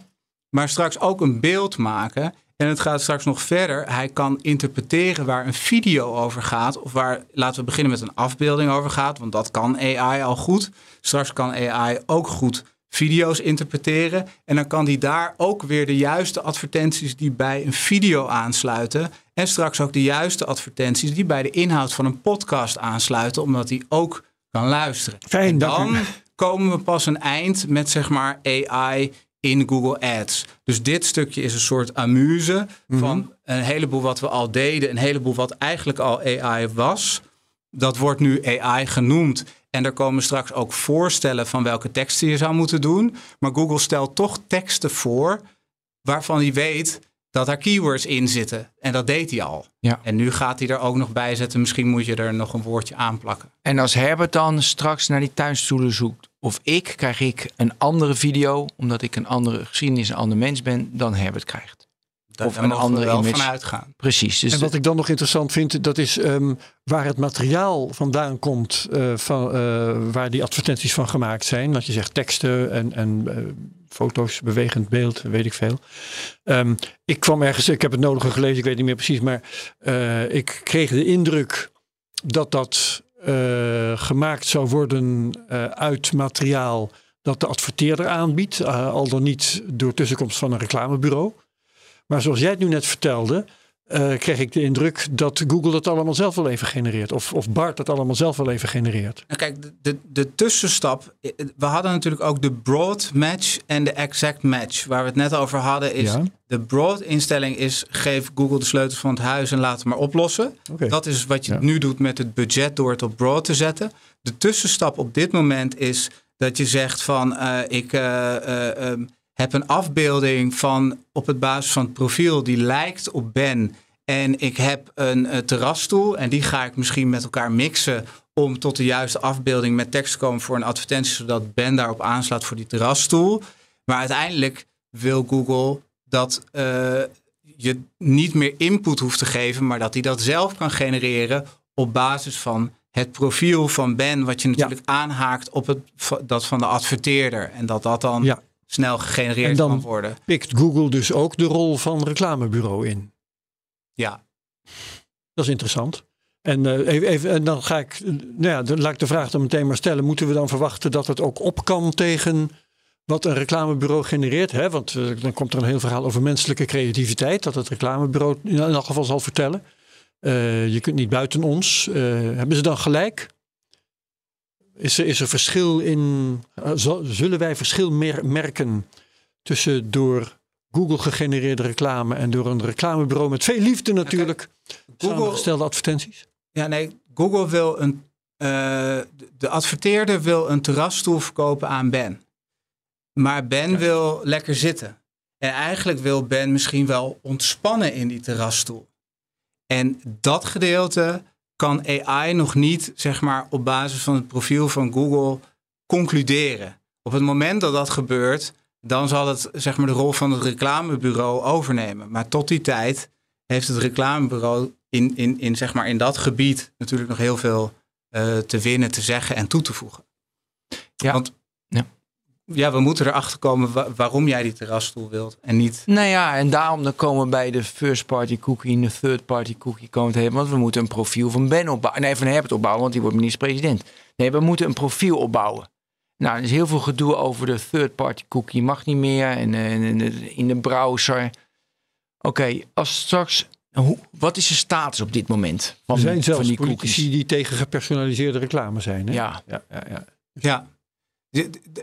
maar straks ook een beeld maken. En het gaat straks nog verder. Hij kan interpreteren waar een video over gaat. Of waar, laten we beginnen met een afbeelding over gaat. Want dat kan AI al goed. Straks kan AI ook goed video's interpreteren. En dan kan die daar ook weer de juiste advertenties die bij een video aansluiten. En straks ook de juiste advertenties die bij de inhoud van een podcast aansluiten. Omdat die ook kan luisteren. Fijn, En dan komen we pas een eind met zeg maar AI in Google Ads. Dus dit stukje is een soort amuse Mhm. van een heleboel wat we al deden, een heleboel wat eigenlijk al AI was. Dat wordt nu AI genoemd. En er komen straks ook voorstellen van welke teksten je zou moeten doen. Maar Google stelt toch teksten voor waarvan hij weet dat daar keywords in zitten. En dat deed hij al. Ja. En nu gaat hij er ook nog bij zetten. Misschien moet je er nog een woordje aan plakken. En als Herbert dan straks naar die tuinstoelen zoekt, of ik, krijg ik een andere video, omdat ik een andere geschiedenis, een ander mens ben, dan Herbert krijgt. Daar Of daar een we andere wel image. van uitgaan. Precies. Dus En wat ik dan nog interessant vind, dat is ehm, waar het materiaal vandaan komt, eh, van, eh, waar die advertenties van gemaakt zijn. Dat je zegt teksten en, en eh, foto's, bewegend beeld, weet ik veel. Ehm, ik kwam ergens, ik heb het nodige gelezen, ik weet niet meer precies, maar eh, ik kreeg de indruk dat dat eh, gemaakt zou worden uit materiaal dat de adverteerder aanbiedt, al dan niet door tussenkomst van een reclamebureau. Maar zoals jij het nu net vertelde, eh, kreeg ik de indruk dat Google dat allemaal zelf wel even genereert. Of, of Bart dat allemaal zelf wel even genereert. Nou, kijk, de, de, tussenstap. eh, We hadden natuurlijk ook de broad match en de exact match. Waar we het net over hadden is Ja. de broad instelling is geef Google de sleutels van het huis en laat het maar oplossen. Dat is wat je Ja. nu doet met het budget door het op broad te zetten. De tussenstap op dit moment is dat je zegt van eh, ik eh, eh, ehm, heb een afbeelding van op het basis van het profiel die lijkt op Ben. En ik heb een eh, terrasstoel en die ga ik misschien met elkaar mixen om tot de juiste afbeelding met tekst te komen voor een advertentie, zodat Ben daarop aanslaat voor die terrasstoel. Maar uiteindelijk wil Google dat eh, je niet meer input hoeft te geven, maar dat hij dat zelf kan genereren op basis van het profiel van Ben, wat je natuurlijk aanhaakt op het, dat van de adverteerder. En dat dat dan Ja. Snel gegenereerd En dan- kan worden. Pikt Google dus ook de rol van reclamebureau in? Ja, Dat is interessant. En, eh, even, even, en dan ga ik, nou ja, dan laat ik de vraag dan meteen maar stellen. Moeten we dan verwachten dat het ook op kan tegen wat een reclamebureau genereert? Hè? Want eh, dan komt er een heel verhaal over menselijke creativiteit. Dat het reclamebureau in elk geval zal vertellen. Eh, je kunt niet buiten ons. Hebben ze dan gelijk? Is er, is er verschil in. eh, zullen wij verschil mer- merken tussen door Google gegenereerde reclame en door een reclamebureau met veel liefde natuurlijk Google, samengestelde advertenties? Ja, nee, Google wil een. eh, de adverteerder wil een terrasstoel verkopen aan Ben. Maar Ben wil lekker zitten. En eigenlijk wil Ben misschien wel ontspannen in die terrasstoel. En dat gedeelte kan AI nog niet, zeg maar, op basis van het profiel van Google concluderen. Op het moment dat dat gebeurt, dan zal het, zeg maar, de rol van het reclamebureau overnemen. Maar tot die tijd heeft het reclamebureau in, in, in, zeg maar, in dat gebied natuurlijk nog heel veel eh, te winnen, te zeggen en toe te voegen. Ja. Want Ja. Ja, we moeten erachter komen wa- waarom jij die terrasstoel wilt. En niet. Nou ja, en daarom dan komen we bij de first party cookie en de third party cookie komen te hebben. Want we moeten een profiel van Ben opbouwen. Nee, van Herbert opbouwen, want die wordt minister-president. Nee, we moeten een profiel opbouwen. Nou, er is heel veel gedoe over de third party cookie. Mag niet meer. En, eh, en, en in de browser. Oké, als straks... Hoe, wat is de status op dit moment van, Er zijn zelfs van die politici cookies? die tegen gepersonaliseerde reclame zijn. Hè? Ja, Ja, ja, ja. Ja.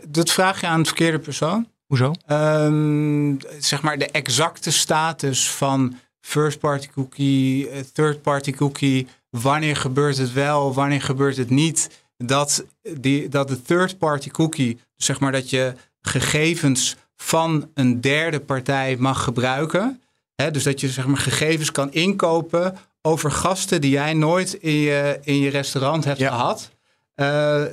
Dat vraag je aan de verkeerde persoon. hoezo? Ehm, zeg maar de exacte status van first party cookie, eh, third party cookie. Wanneer gebeurt het wel, wanneer gebeurt het niet? Dat, die, dat de third party cookie, zeg maar dat je gegevens van een derde partij mag gebruiken. Hè, dus dat je zeg maar gegevens kan inkopen over gasten die jij nooit in je, in je restaurant hebt Ja. gehad. Eh,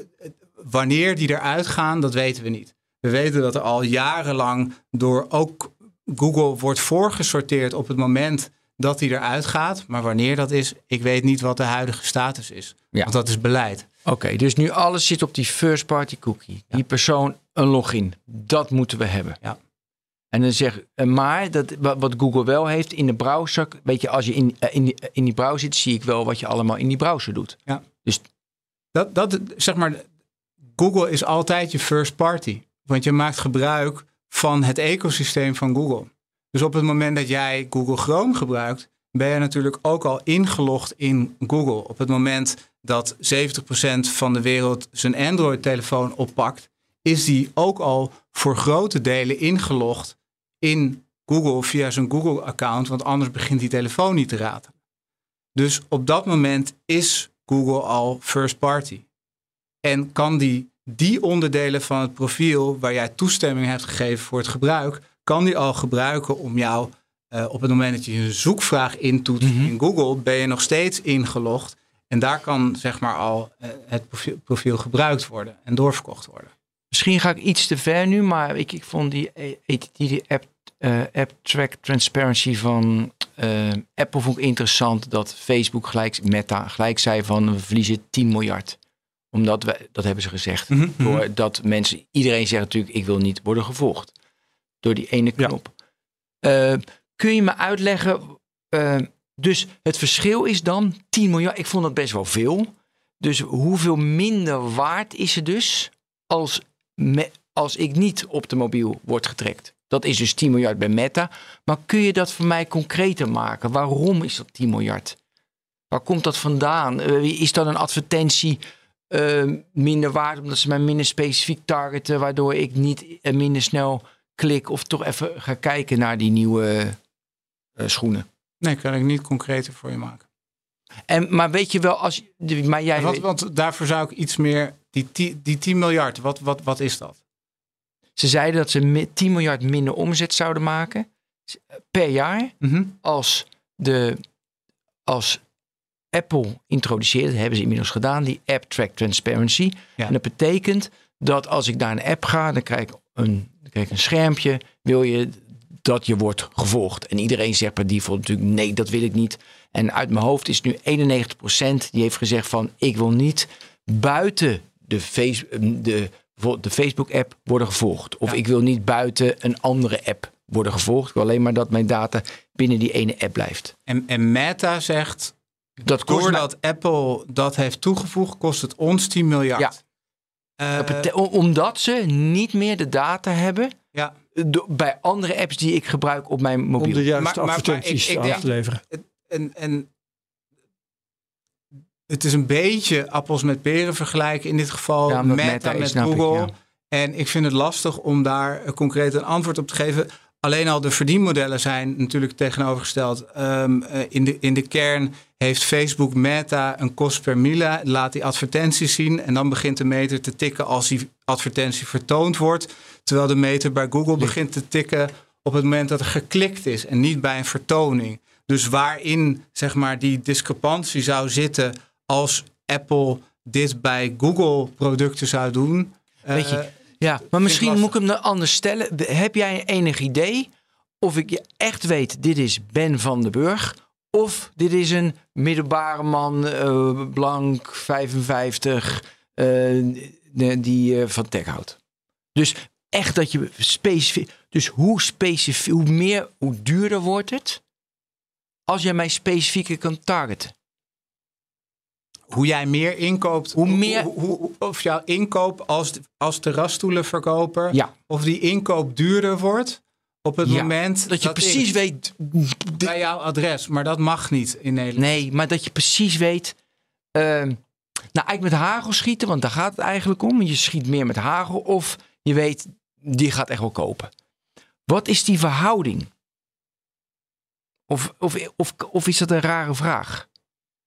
wanneer die eruit gaan, dat weten we niet. We weten dat er al jarenlang door ook Google wordt voorgesorteerd op het moment dat hij eruit gaat. Maar wanneer dat is, ik weet niet wat de huidige status is. Ja. Want dat is beleid. Oké, dus nu alles zit op die first party cookie. Die persoon een login. Dat moeten we hebben. Ja. En dan zeg eh, maar dat, wa- wat Google wel heeft in de browser. Weet je, als je in, eh, in, die, in die browser zit, zie ik wel wat je allemaal in die browser doet. Dat, dat, zeg maar, Google is altijd je first party. Want je maakt gebruik van het ecosysteem van Google. Dus op het moment dat jij Google Chrome gebruikt, ben je natuurlijk ook al ingelogd in Google. Op het moment dat 70% van de wereld zijn Android-telefoon oppakt, is die ook al voor grote delen ingelogd in Google via zijn Google-account, want anders begint die telefoon niet te raten. Dus op dat moment is Google al first party. En kan die die onderdelen van het profiel waar jij toestemming hebt gegeven voor het gebruik, kan die al gebruiken om jou eh, op het moment dat je een zoekvraag intoetst Mhm. in Google, ben je nog steeds ingelogd. En daar kan zeg maar al eh, het profiel, profiel gebruikt worden en doorverkocht worden. Misschien ga ik iets te ver nu, maar ik, ik vond die, eh, die, app, app track transparency van Apple vond ik interessant. Dat Facebook gelijk, Meta gelijk zei van we verliezen 10 miljard. Omdat we, dat hebben ze gezegd. Mhm. Doordat mensen, iedereen zegt natuurlijk, ik wil niet worden gevolgd. Door die ene Ja. knop. Eh, kun je me uitleggen, eh, dus het verschil is dan 10 miljard. Ik vond dat best wel veel. Dus hoeveel minder waard is het dus als, me- als ik niet op de mobiel word getrekt? Dat is dus 10 miljard bij Meta. Maar kun je dat voor mij concreter maken? Waarom is dat 10 miljard? Waar komt dat vandaan? Eh, is dat een advertentie eh, minder waard omdat ze mij minder specifiek targeten, waardoor ik niet eh, minder snel klik of toch even ga kijken naar die nieuwe eh, schoenen? Nee, kan ik niet concreter voor je maken. En, maar weet je wel, als, maar jij Want, weet- want daarvoor zou ik iets meer, die, die 10 miljard, wat, wat, wat is dat? ze zeiden dat ze mi- 10 miljard minder omzet zouden maken per jaar Mhm. als de als Apple introduceert, dat hebben ze inmiddels gedaan, die App Track Transparency. Ja. En dat betekent dat als ik naar een app ga, dan krijg ik een, dan krijg ik een schermpje, wil je dat je wordt gevolgd. En iedereen zegt per default natuurlijk, nee, dat wil ik niet. En uit mijn hoofd is nu 91% die heeft gezegd van, ik wil niet buiten de, face, de, bijvoorbeeld de Facebook-app worden gevolgd. Of Ja. ik wil niet buiten een andere app worden gevolgd. Ik wil alleen maar dat mijn data binnen die ene app blijft. En, en Meta zegt, Dat kost mij- doordat Apple dat heeft toegevoegd, kost het ons 10 miljard. Ja. Eh, omdat ze niet meer de data hebben ja. bij andere apps die ik gebruik op mijn mobiel. Om de juiste Maar- maar- maar advertenties ik- ik af te leveren. En, en het is een beetje appels met peren vergelijken in dit geval. Ja, Meta, Meta met ik, Google. ja. En ik vind het lastig om daar concreet een antwoord op te geven. Alleen al de verdienmodellen zijn natuurlijk tegenovergesteld. Ehm, eh, in, de, in de kern heeft Facebook Meta een kost per mille. Laat die advertenties zien. En dan begint de meter te tikken als die advertentie vertoond wordt. Terwijl de meter bij Google begint te tikken op het moment dat er geklikt is. En niet bij een vertoning. Dus waarin zeg maar, die discrepantie zou zitten als Apple dit bij Google producten zou doen. Weet je, eh, Ja, maar misschien moet ik hem dan anders stellen. Heb jij enig idee of ik je echt weet, dit is Ben van den Burg... of dit is een middelbare man, eh, blank, 55, eh, die eh, van tech houdt? Dus echt dat je specifiek. Dus hoe specifiek, hoe meer, hoe duurder wordt het. Als jij mij specifieker kan targeten. Hoe jij meer inkoopt. Hoe meer- hoe- hoe- of jouw inkoop als, als terrasstoelenverkoper. Ja. Of die inkoop duurder wordt. Op het Ja, moment Dat je ik precies weet. bij jouw adres. Maar dat mag niet in Nederland. Nee, maar dat je precies weet. ehm, nou, eigenlijk met hagel schieten, want daar gaat het eigenlijk om. Je schiet meer met hagel of je weet, die gaat echt wel kopen. Wat is die verhouding? Of, of, of, of is dat een rare vraag?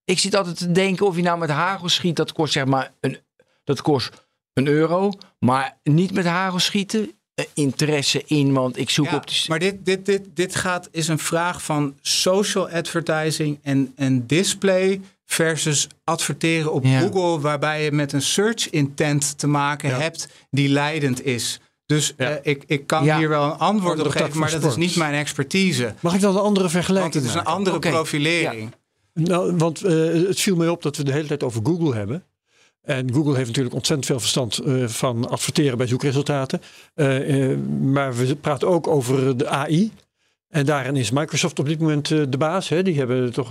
Ik zit altijd te denken of je nou met hagel schiet, dat kost zeg maar een, dat kost een euro. Maar niet met hagel schieten, eh, interesse in, want ik zoek Ja, op de... maar dit, dit, dit, dit gaat, is een vraag van social advertising en, en display versus adverteren op Ja. Google, waarbij je met een search intent te maken Ja. hebt die leidend is. Dus Ja. eh, ik, ik kan Ja. hier wel een antwoord op geven, maar dat is niet mijn expertise. Mag ik dan een andere Want vergelijking het is een andere profilering. Nou, want eh, het viel mij op dat we de hele tijd over Google hebben. En Google heeft natuurlijk ontzettend veel verstand eh, van adverteren bij zoekresultaten. Eh, maar we praten ook over de AI. En daarin is Microsoft op dit moment de baas. Hè. Die hebben toch,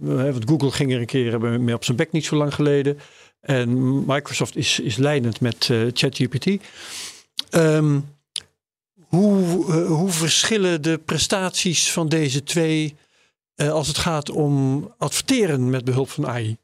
want Google ging er een keer mee op zijn bek niet zo lang geleden. En Microsoft is, is leidend met ChatGPT. Ehm, hoe, hoe verschillen de prestaties van deze twee eh, als het gaat om adverteren met behulp van AI?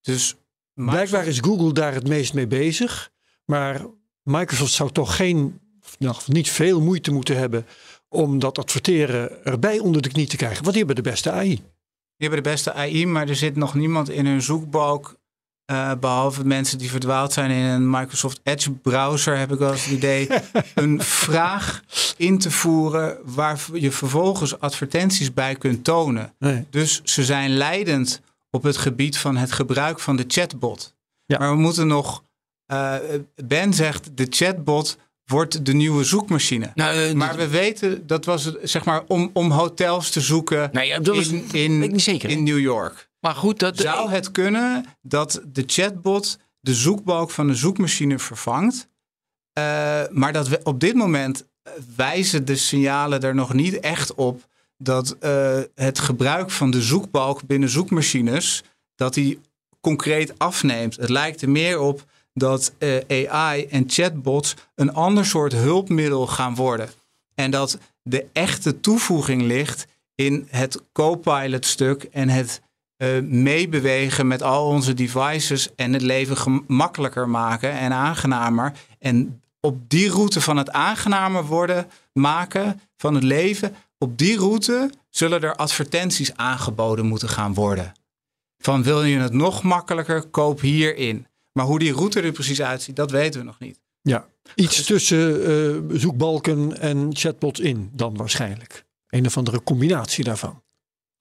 Dus Blijkbaar is Google daar het meest mee bezig. Maar Microsoft zou toch geen, nog niet veel moeite moeten hebben om dat adverteren erbij onder de knie te krijgen. Want die hebben de beste AI. Die hebben de beste AI, maar er zit nog niemand in hun zoekbalk. Eh, behalve mensen die verdwaald zijn in een Microsoft Edge browser, heb ik wel eens het idee. een vraag in te voeren waar je vervolgens advertenties bij kunt tonen. Nee. Dus ze zijn leidend op het gebied van het gebruik van de chatbot. Ja. Maar we moeten nog. eh, ben zegt: de chatbot wordt de nieuwe zoekmachine. Nou, eh, Maar we weten, dat was het, zeg maar om, om hotels te zoeken Nee, ja, dat was- in, in, in New York. Maar goed, dat... Zou het kunnen dat de chatbot de zoekbalk van de zoekmachine vervangt? Eh, maar dat we op dit moment wijzen de signalen er nog niet echt op dat eh, het gebruik van de zoekbalk binnen zoekmachines dat die concreet afneemt. Het lijkt er meer op dat eh, AI en chatbots een ander soort hulpmiddel gaan worden. En dat de echte toevoeging ligt in het co-pilot stuk en het eh, meebewegen met al onze devices en het leven gemakkelijker maken en aangenamer. En op die route van het aangenamer worden maken van het leven, op die route zullen er advertenties aangeboden moeten gaan worden. Van wil je het nog makkelijker, koop hierin. Maar hoe die route er precies uitziet, dat weten we nog niet. Ja, iets tussen eh, zoekbalken en chatbots in dan waarschijnlijk. Een of andere combinatie daarvan.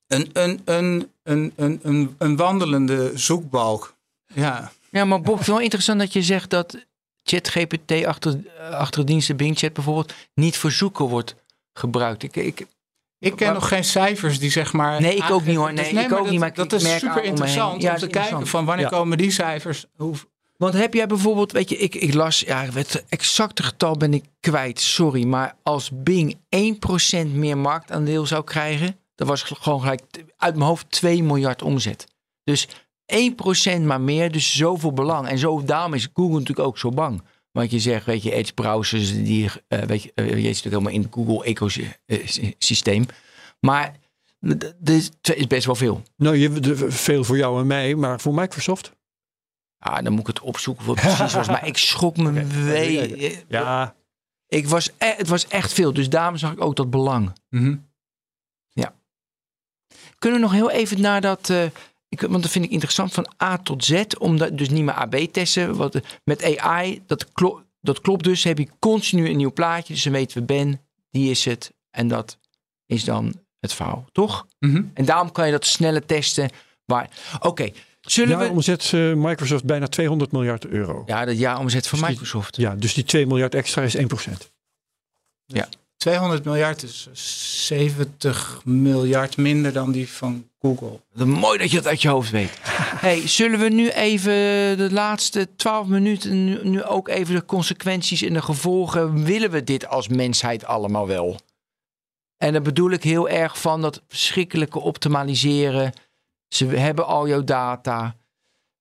Een, een, een, een, een, een, wandelende zoekbalk. Ja. Ja, maar Bob, wel interessant dat je zegt dat ChatGPT achter, achter diensten Bing Chat bijvoorbeeld niet voor zoeken wordt gebruikt. Ik, ik, Ik ken Maar- nog geen cijfers die zeg maar. Nee, ik ook niet, hoor. aangeven- Nee, ik ook dat, niet, maar dat is super interessant. Ja, om is te kijken van wanneer Ja. komen die cijfers. Hoe, want heb jij bijvoorbeeld, weet je, ik, ik las, ja, het exacte getal ben ik kwijt, sorry. Maar als Bing 1% meer marktaandeel zou krijgen, dan was gewoon gelijk uit mijn hoofd 2 miljard omzet. Dus 1% maar meer, dus zoveel belang. En zo, daarom is Google natuurlijk ook zo bang. Want je zegt, weet je, Edge browsers, die, eh, weet je, eh, je zit natuurlijk helemaal in het Google ecosysteem. Maar d- dit is best wel veel. Nou, je, veel voor jou en mij, maar voor Microsoft? Ah, dan moet ik het opzoeken wat precies was. Maar ik schrok me wee. Ja, Ik was e- het was echt veel. Dus daarom zag ik ook dat belang. Mhm. Kunnen we nog heel even naar dat... eh, ik, want dat vind ik interessant van A tot Z. Omdat dus niet meer AB testen. Wat, met AI, dat, klo- dat klopt dus. Heb je continu een nieuw plaatje. Dus dan weten we Ben, die is het. En dat is dan het verhaal. Toch? Mhm. En daarom kan je dat sneller testen. Waar... Oké, zullen ja we... omzet eh, Microsoft bijna 200 miljard euro. Ja, dat jaaromzet van Dus die- Microsoft. Ja, dus die 2 miljard extra is 1%. 200 miljard is 70 miljard minder dan die van Google. Mooi dat je dat uit je hoofd weet. Hey, zullen we nu even de laatste 12 minuten, nu, nu ook even de consequenties en de gevolgen. Willen we dit als mensheid allemaal wel? En daar bedoel ik heel erg van dat verschrikkelijke optimaliseren. Ze hebben al jouw data.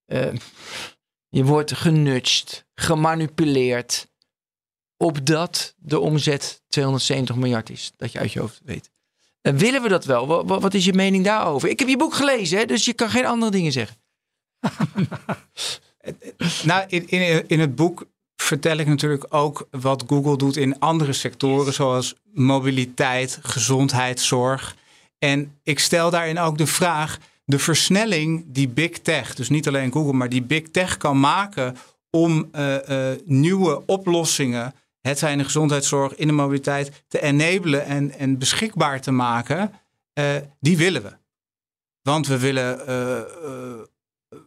Uh, je wordt genudged, gemanipuleerd. Opdat de omzet 270 miljard is. Dat je uit je hoofd weet. Uh, willen we dat wel? Wat, wat, is je mening daarover? Ik heb je boek gelezen, hè, dus je kan geen andere dingen zeggen. nou, in, in, in het boek vertel ik natuurlijk ook wat Google doet in andere sectoren, zoals mobiliteit, gezondheid, zorg. En ik stel daarin ook de vraag: de versnelling die Big Tech, dus niet alleen Google, maar die Big Tech kan maken om uh, uh, nieuwe oplossingen, het zijn de gezondheidszorg, in de mobiliteit, te enablen en, en beschikbaar te maken, uh, die willen we. Want we willen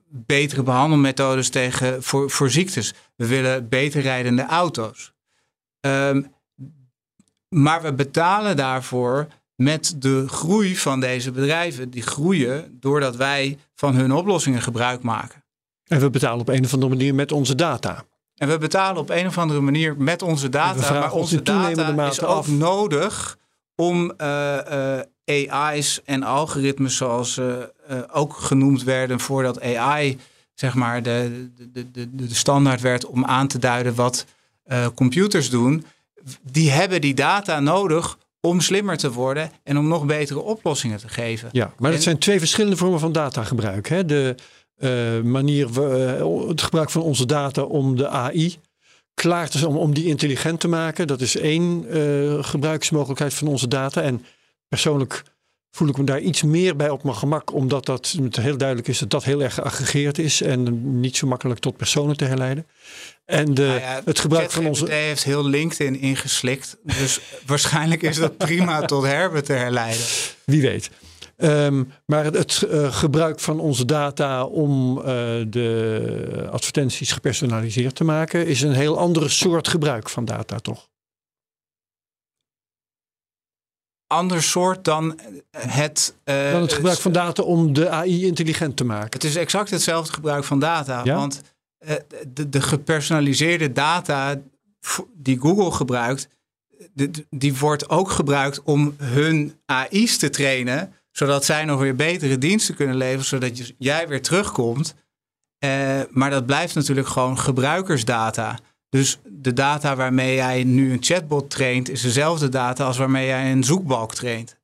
betere behandelmethodes tegen, voor, voor ziektes. We willen beter rijdende auto's. Um, maar we betalen daarvoor met de groei van deze bedrijven. Die groeien doordat wij van hun oplossingen gebruik maken. En we betalen op een of andere manier met onze data. En we betalen op een of andere manier met onze data. Maar onze data is ook nodig om uh, uh, AI's en algoritmes, zoals ze uh, ook genoemd werden voordat AI zeg maar de, de, de, de standaard werd om aan te duiden wat computers doen. Die hebben die data nodig om slimmer te worden en om nog betere oplossingen te geven. Ja, maar dat zijn twee verschillende vormen van datagebruik. Hè? De uh, manier, uh, het gebruik van onze data om de AI klaar te om, om die intelligent te maken. Dat is één uh, gebruiksmogelijkheid van onze data. En persoonlijk voel ik me daar iets meer bij op mijn gemak, omdat dat heel duidelijk is dat dat heel erg geaggregeerd is en niet zo makkelijk tot personen te herleiden. En de, nou ja, het gebruik van onze. heeft heel LinkedIn ingeslikt. Dus waarschijnlijk is dat prima tot Herbert te herleiden. Wie weet. Um, maar het, uh, gebruik van onze data om uh, de advertenties gepersonaliseerd te maken, is een heel andere soort gebruik van data, toch? Ander soort dan het. Uh, dan het gebruik van data om de AI intelligent te maken. Het is exact hetzelfde gebruik van data. Ja? Want eh, de, de gepersonaliseerde data die Google gebruikt, die wordt ook gebruikt om hun AI's te trainen, zodat zij nog weer betere diensten kunnen leveren, zodat jij weer terugkomt. Uh, maar dat blijft natuurlijk gewoon gebruikersdata. Dus de data waarmee jij nu een chatbot traint, is dezelfde data als waarmee jij een zoekbalk traint.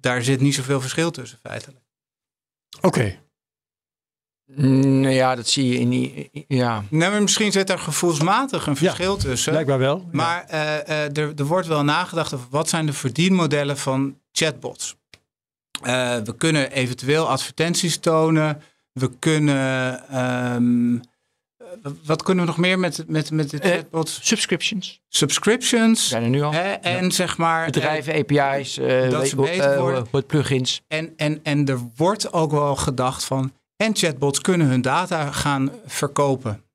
Daar zit niet zoveel verschil tussen feitelijk. Oké. Nou ja, dat zie je in die. Ja. Nee, maar misschien zit er gevoelsmatig een verschil ja, tussen. Blijkbaar wel. Maar uh, uh, er, er, wordt wel nagedacht over wat zijn de verdienmodellen van chatbots. Uh, we kunnen eventueel advertenties tonen. We kunnen. Um, wat kunnen we nog meer met, met, met de chatbots? subscriptions. Subscriptions. Zijn er nu al. Hè, en ja. zeg maar. Bedrijven, API's, dat wat plugins. En, en, en er wordt ook wel gedacht van en chatbots kunnen hun data gaan verkopen.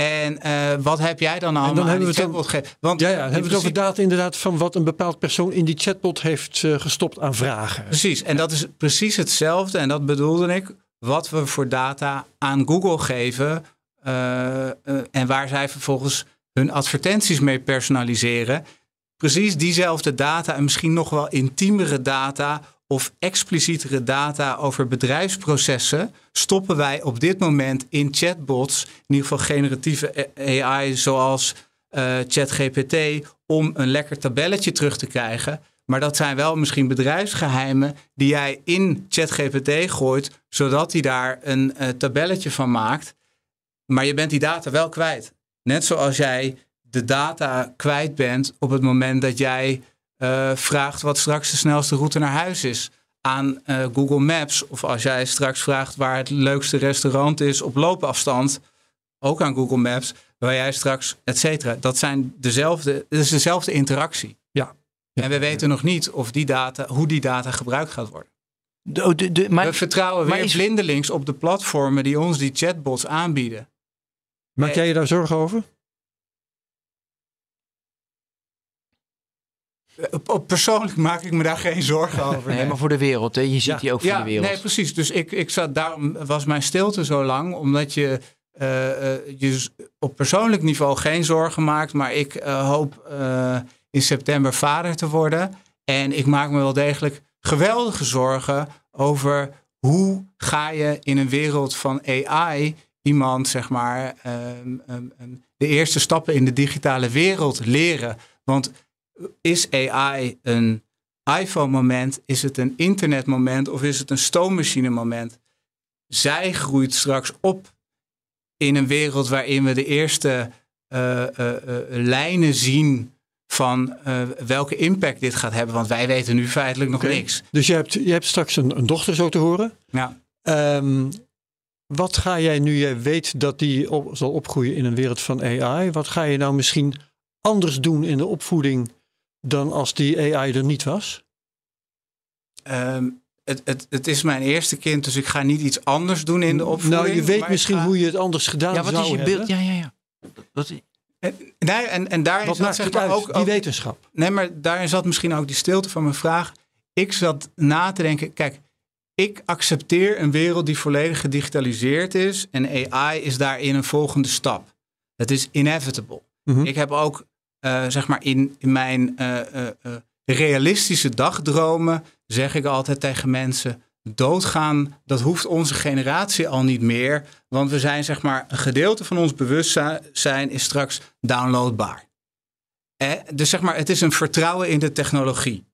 En uh, wat heb jij dan allemaal dan aan die chatbot gegeven? Want ja, ja, hebben we het over data inderdaad van wat een bepaald persoon in die chatbot heeft uh, gestopt aan vragen. Precies, en dat is precies hetzelfde. En dat bedoelde ik, wat we voor data aan Google geven. Uh, en waar zij vervolgens hun advertenties mee personaliseren. Precies diezelfde data en misschien nog wel intiemere data of explicietere data over bedrijfsprocessen stoppen wij op dit moment in chatbots, in ieder geval generatieve AI zoals uh, ChatGPT, om een lekker tabelletje terug te krijgen. Maar dat zijn wel misschien bedrijfsgeheimen die jij in ChatGPT gooit, zodat hij daar een uh, tabelletje van maakt. Maar je bent die data wel kwijt. Net zoals jij de data kwijt bent op het moment dat jij uh, vraagt wat straks de snelste route naar huis is aan uh, Google Maps. Of als jij straks vraagt waar het leukste restaurant is op loopafstand, ook aan Google Maps, waar jij straks, et cetera. Dat zijn dezelfde, dat is dezelfde interactie. Ja. En we weten nog niet of die data, hoe die data gebruikt gaat worden. De, de, de, maar, we vertrouwen weer is... blindelings op de platformen die ons die chatbots aanbieden. Maak jij je daar zorgen over? op, op persoonlijk maak ik me daar geen zorgen over. Nee, maar voor de wereld, hè? je ziet Ja. die ook voor ja, de wereld. nee, precies. Dus ik, ik zat, daarom was mijn stilte zo lang, omdat je eh, eh, je op persoonlijk niveau geen zorgen maakt. Maar ik eh, hoop eh, in september vader te worden. En ik maak me wel degelijk geweldige zorgen over hoe ga je in een wereld van AI iemand, zeg maar, ehm, ehm, ehm, de eerste stappen in de digitale wereld leren. Want is AI een iPhone-moment? Is het een internetmoment of is het een stoommachine-moment? Zij groeit straks op in een wereld waarin we de eerste eh, eh, eh, lijnen zien van welke impact dit gaat hebben. Want wij weten nu feitelijk nog niks. Dus je hebt, je hebt straks een, een dochter zo te horen. Ja. Ehm, wat ga jij nu jij weet dat die op, zal opgroeien in een wereld van AI? Wat ga je nou misschien anders doen in de opvoeding dan als die AI er niet was? Ehm, het, het, het is mijn eerste kind, dus ik ga niet iets anders doen in de opvoeding. nou, je weet misschien ga- hoe je het anders gedaan ja, wat zou is je hebben. beeld? Ja, ja, ja. Wat, Nee, en, en daarin Wat zat, zeg maar ook, die wetenschap. Nee, maar daarin zat misschien ook die stilte van mijn vraag. Ik zat na te denken, kijk, ik accepteer een wereld die volledig gedigitaliseerd is en AI is daarin een volgende stap. Het is inevitable. Mhm. Ik heb ook, eh, zeg maar, in, in mijn eh, eh, realistische dagdromen zeg ik altijd tegen mensen, doodgaan, dat hoeft onze generatie al niet meer, want we zijn, zeg maar, een gedeelte van ons bewustzijn is straks downloadbaar. Eh, dus zeg maar, het is een vertrouwen in de technologie.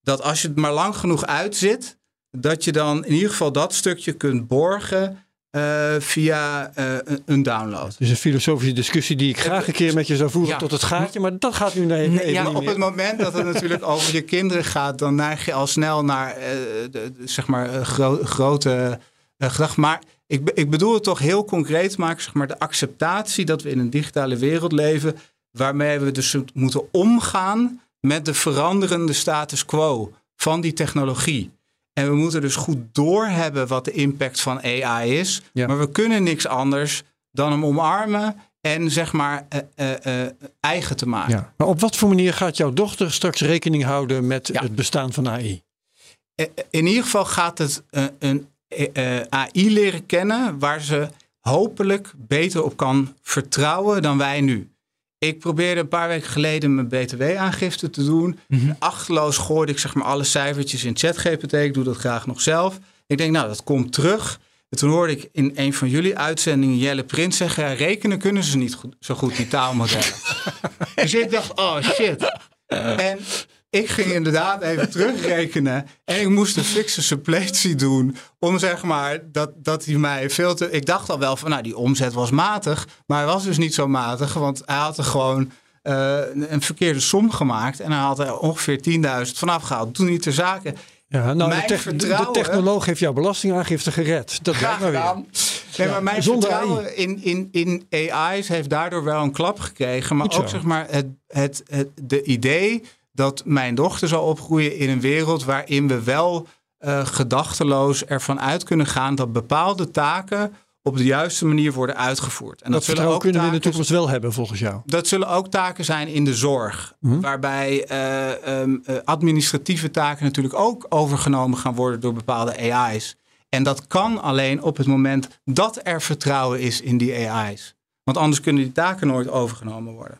Dat als je het maar lang genoeg uitzit, dat je dan in ieder geval dat stukje kunt borgen eh, via eh, een- download. Dus een filosofische discussie die ik graag een keer met je zou voeren Ja. tot het gaatje. Maar dat gaat nu nee, Nee, ja, niet Op meer. het moment dat het natuurlijk over je kinderen gaat, dan neig je al snel naar eh, de, de- zeg maar gro- grote gedachten. Maar ik, ik bedoel het toch heel concreet maken, zeg maar de acceptatie dat we in een digitale wereld leven, waarmee we dus moeten omgaan met de veranderende status quo van die technologie. En we moeten dus goed doorhebben wat de impact van AI is. Ja. Maar we kunnen niks anders dan hem omarmen en zeg maar eh, eh, eh, eigen te maken. Ja. Maar op wat voor manier gaat jouw dochter straks rekening houden met Ja. het bestaan van AI? In ieder geval gaat het een AI leren kennen waar ze hopelijk beter op kan vertrouwen dan wij nu. Ik probeerde een paar weken geleden mijn btw-aangifte te doen. Achterloos gooide ik zeg maar alle cijfertjes in ChatGPT. Ik doe dat graag nog zelf. Ik denk, nou, dat komt terug. En toen hoorde ik in een van jullie uitzendingen Jelle Prins zeggen... ja, rekenen kunnen ze niet goed, zo goed, die taalmodellen. dus ik dacht, oh shit. En ik ging inderdaad even terugrekenen. En ik moest een fikse suppletie doen. Om zeg maar dat, dat hij mij veel te. Ik dacht al wel van nou, die omzet was matig. Maar hij was dus niet zo matig. Want hij had er gewoon eh, een verkeerde som gemaakt. En hij had er ongeveer 10.000 vanaf gehaald. Toen niet ter zake. Ja, nou, de, Mijn tech- de- technoloog heeft jouw belastingaangifte gered. Dat blijkt maar weer. Nee, maar mijn vertrouwen in, in, in AI's heeft daardoor wel een klap gekregen. Maar ook zeg maar het, het, het de idee dat mijn dochter zal opgroeien in een wereld waarin we wel eh, gedachteloos ervan uit kunnen gaan dat bepaalde taken op de juiste manier worden uitgevoerd. En Dat vertrouwen kunnen we in de toekomst wel hebben volgens jou. dat zullen ook taken zijn in de zorg. Mhm. Waarbij eh, ehm, eh, administratieve taken natuurlijk ook overgenomen gaan worden door bepaalde AI's. En dat kan alleen op het moment dat er vertrouwen is in die AI's. Want anders kunnen die taken nooit overgenomen worden.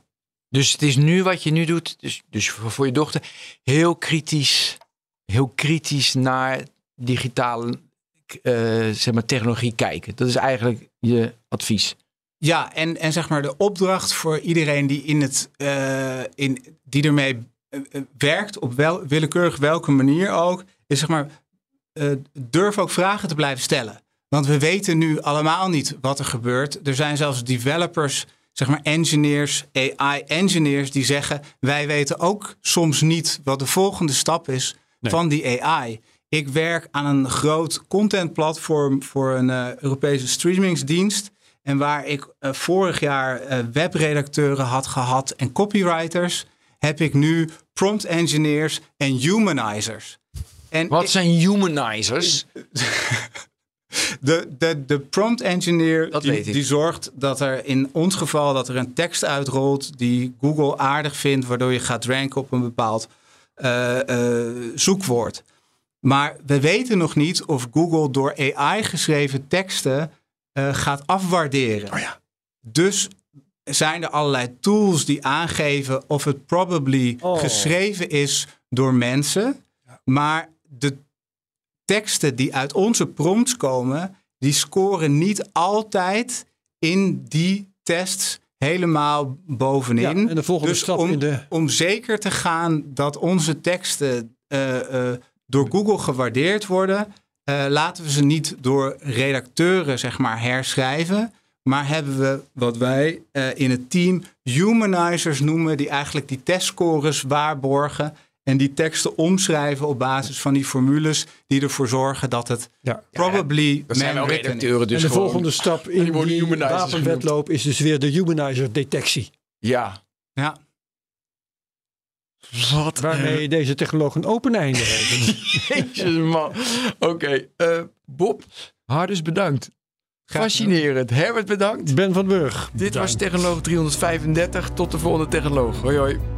Dus het is nu wat je nu doet, dus, dus voor, je dochter, heel kritisch, heel kritisch naar digitale eh, zeg maar, technologie kijken. Dat is eigenlijk je advies. Ja, en, en zeg maar de opdracht voor iedereen die, in het, eh, in, die ermee eh, werkt, op wel, willekeurig welke manier ook, is zeg maar durf ook vragen te blijven stellen. Want we weten nu allemaal niet wat er gebeurt. Er zijn zelfs developers, zeg maar engineers, AI-engineers, die zeggen: wij weten ook soms niet wat de volgende stap is Nee. van die AI. Ik werk aan een groot contentplatform voor een eh, Europese streamingsdienst. En waar ik eh, vorig jaar eh, webredacteuren had gehad en copywriters, heb ik nu prompt engineers en humanizers. En Wat ik- zijn humanizers? de, de, de prompt engineer Dat die, die zorgt dat er in ons geval dat er een tekst uitrolt die Google aardig vindt, waardoor je gaat ranken op een bepaald eh, eh, zoekwoord. Maar we weten nog niet of Google door AI geschreven teksten eh, gaat afwaarderen. Oh ja. Dus zijn er allerlei tools die aangeven of het probably Oh. geschreven is door mensen. Maar de teksten die uit onze prompts komen, die scoren niet altijd in die tests helemaal bovenin. Ja, en de volgende dus stap om, in de... om zeker te gaan dat onze teksten eh, eh, door Google gewaardeerd worden, eh, laten we ze niet door redacteuren zeg maar herschrijven. Maar hebben we wat wij in het team humanizers noemen, die eigenlijk die testscores waarborgen. En die teksten omschrijven op basis van die formules die ervoor zorgen dat het Ja. probably wel is. redacteuren dus en de gewoon. volgende stap die in die humanizers wapenwetloop is dus weer de humanizer detectie. Ja. Ja. Wat Waarmee deze technoloog een open einde heeft. Jezus man. Oké, eh, Bob, hartens bedankt. Fascinerend. Herbert bedankt. Ben van Burg. Dit was Technoloog 335. Tot de volgende Technoloog. Hoi hoi.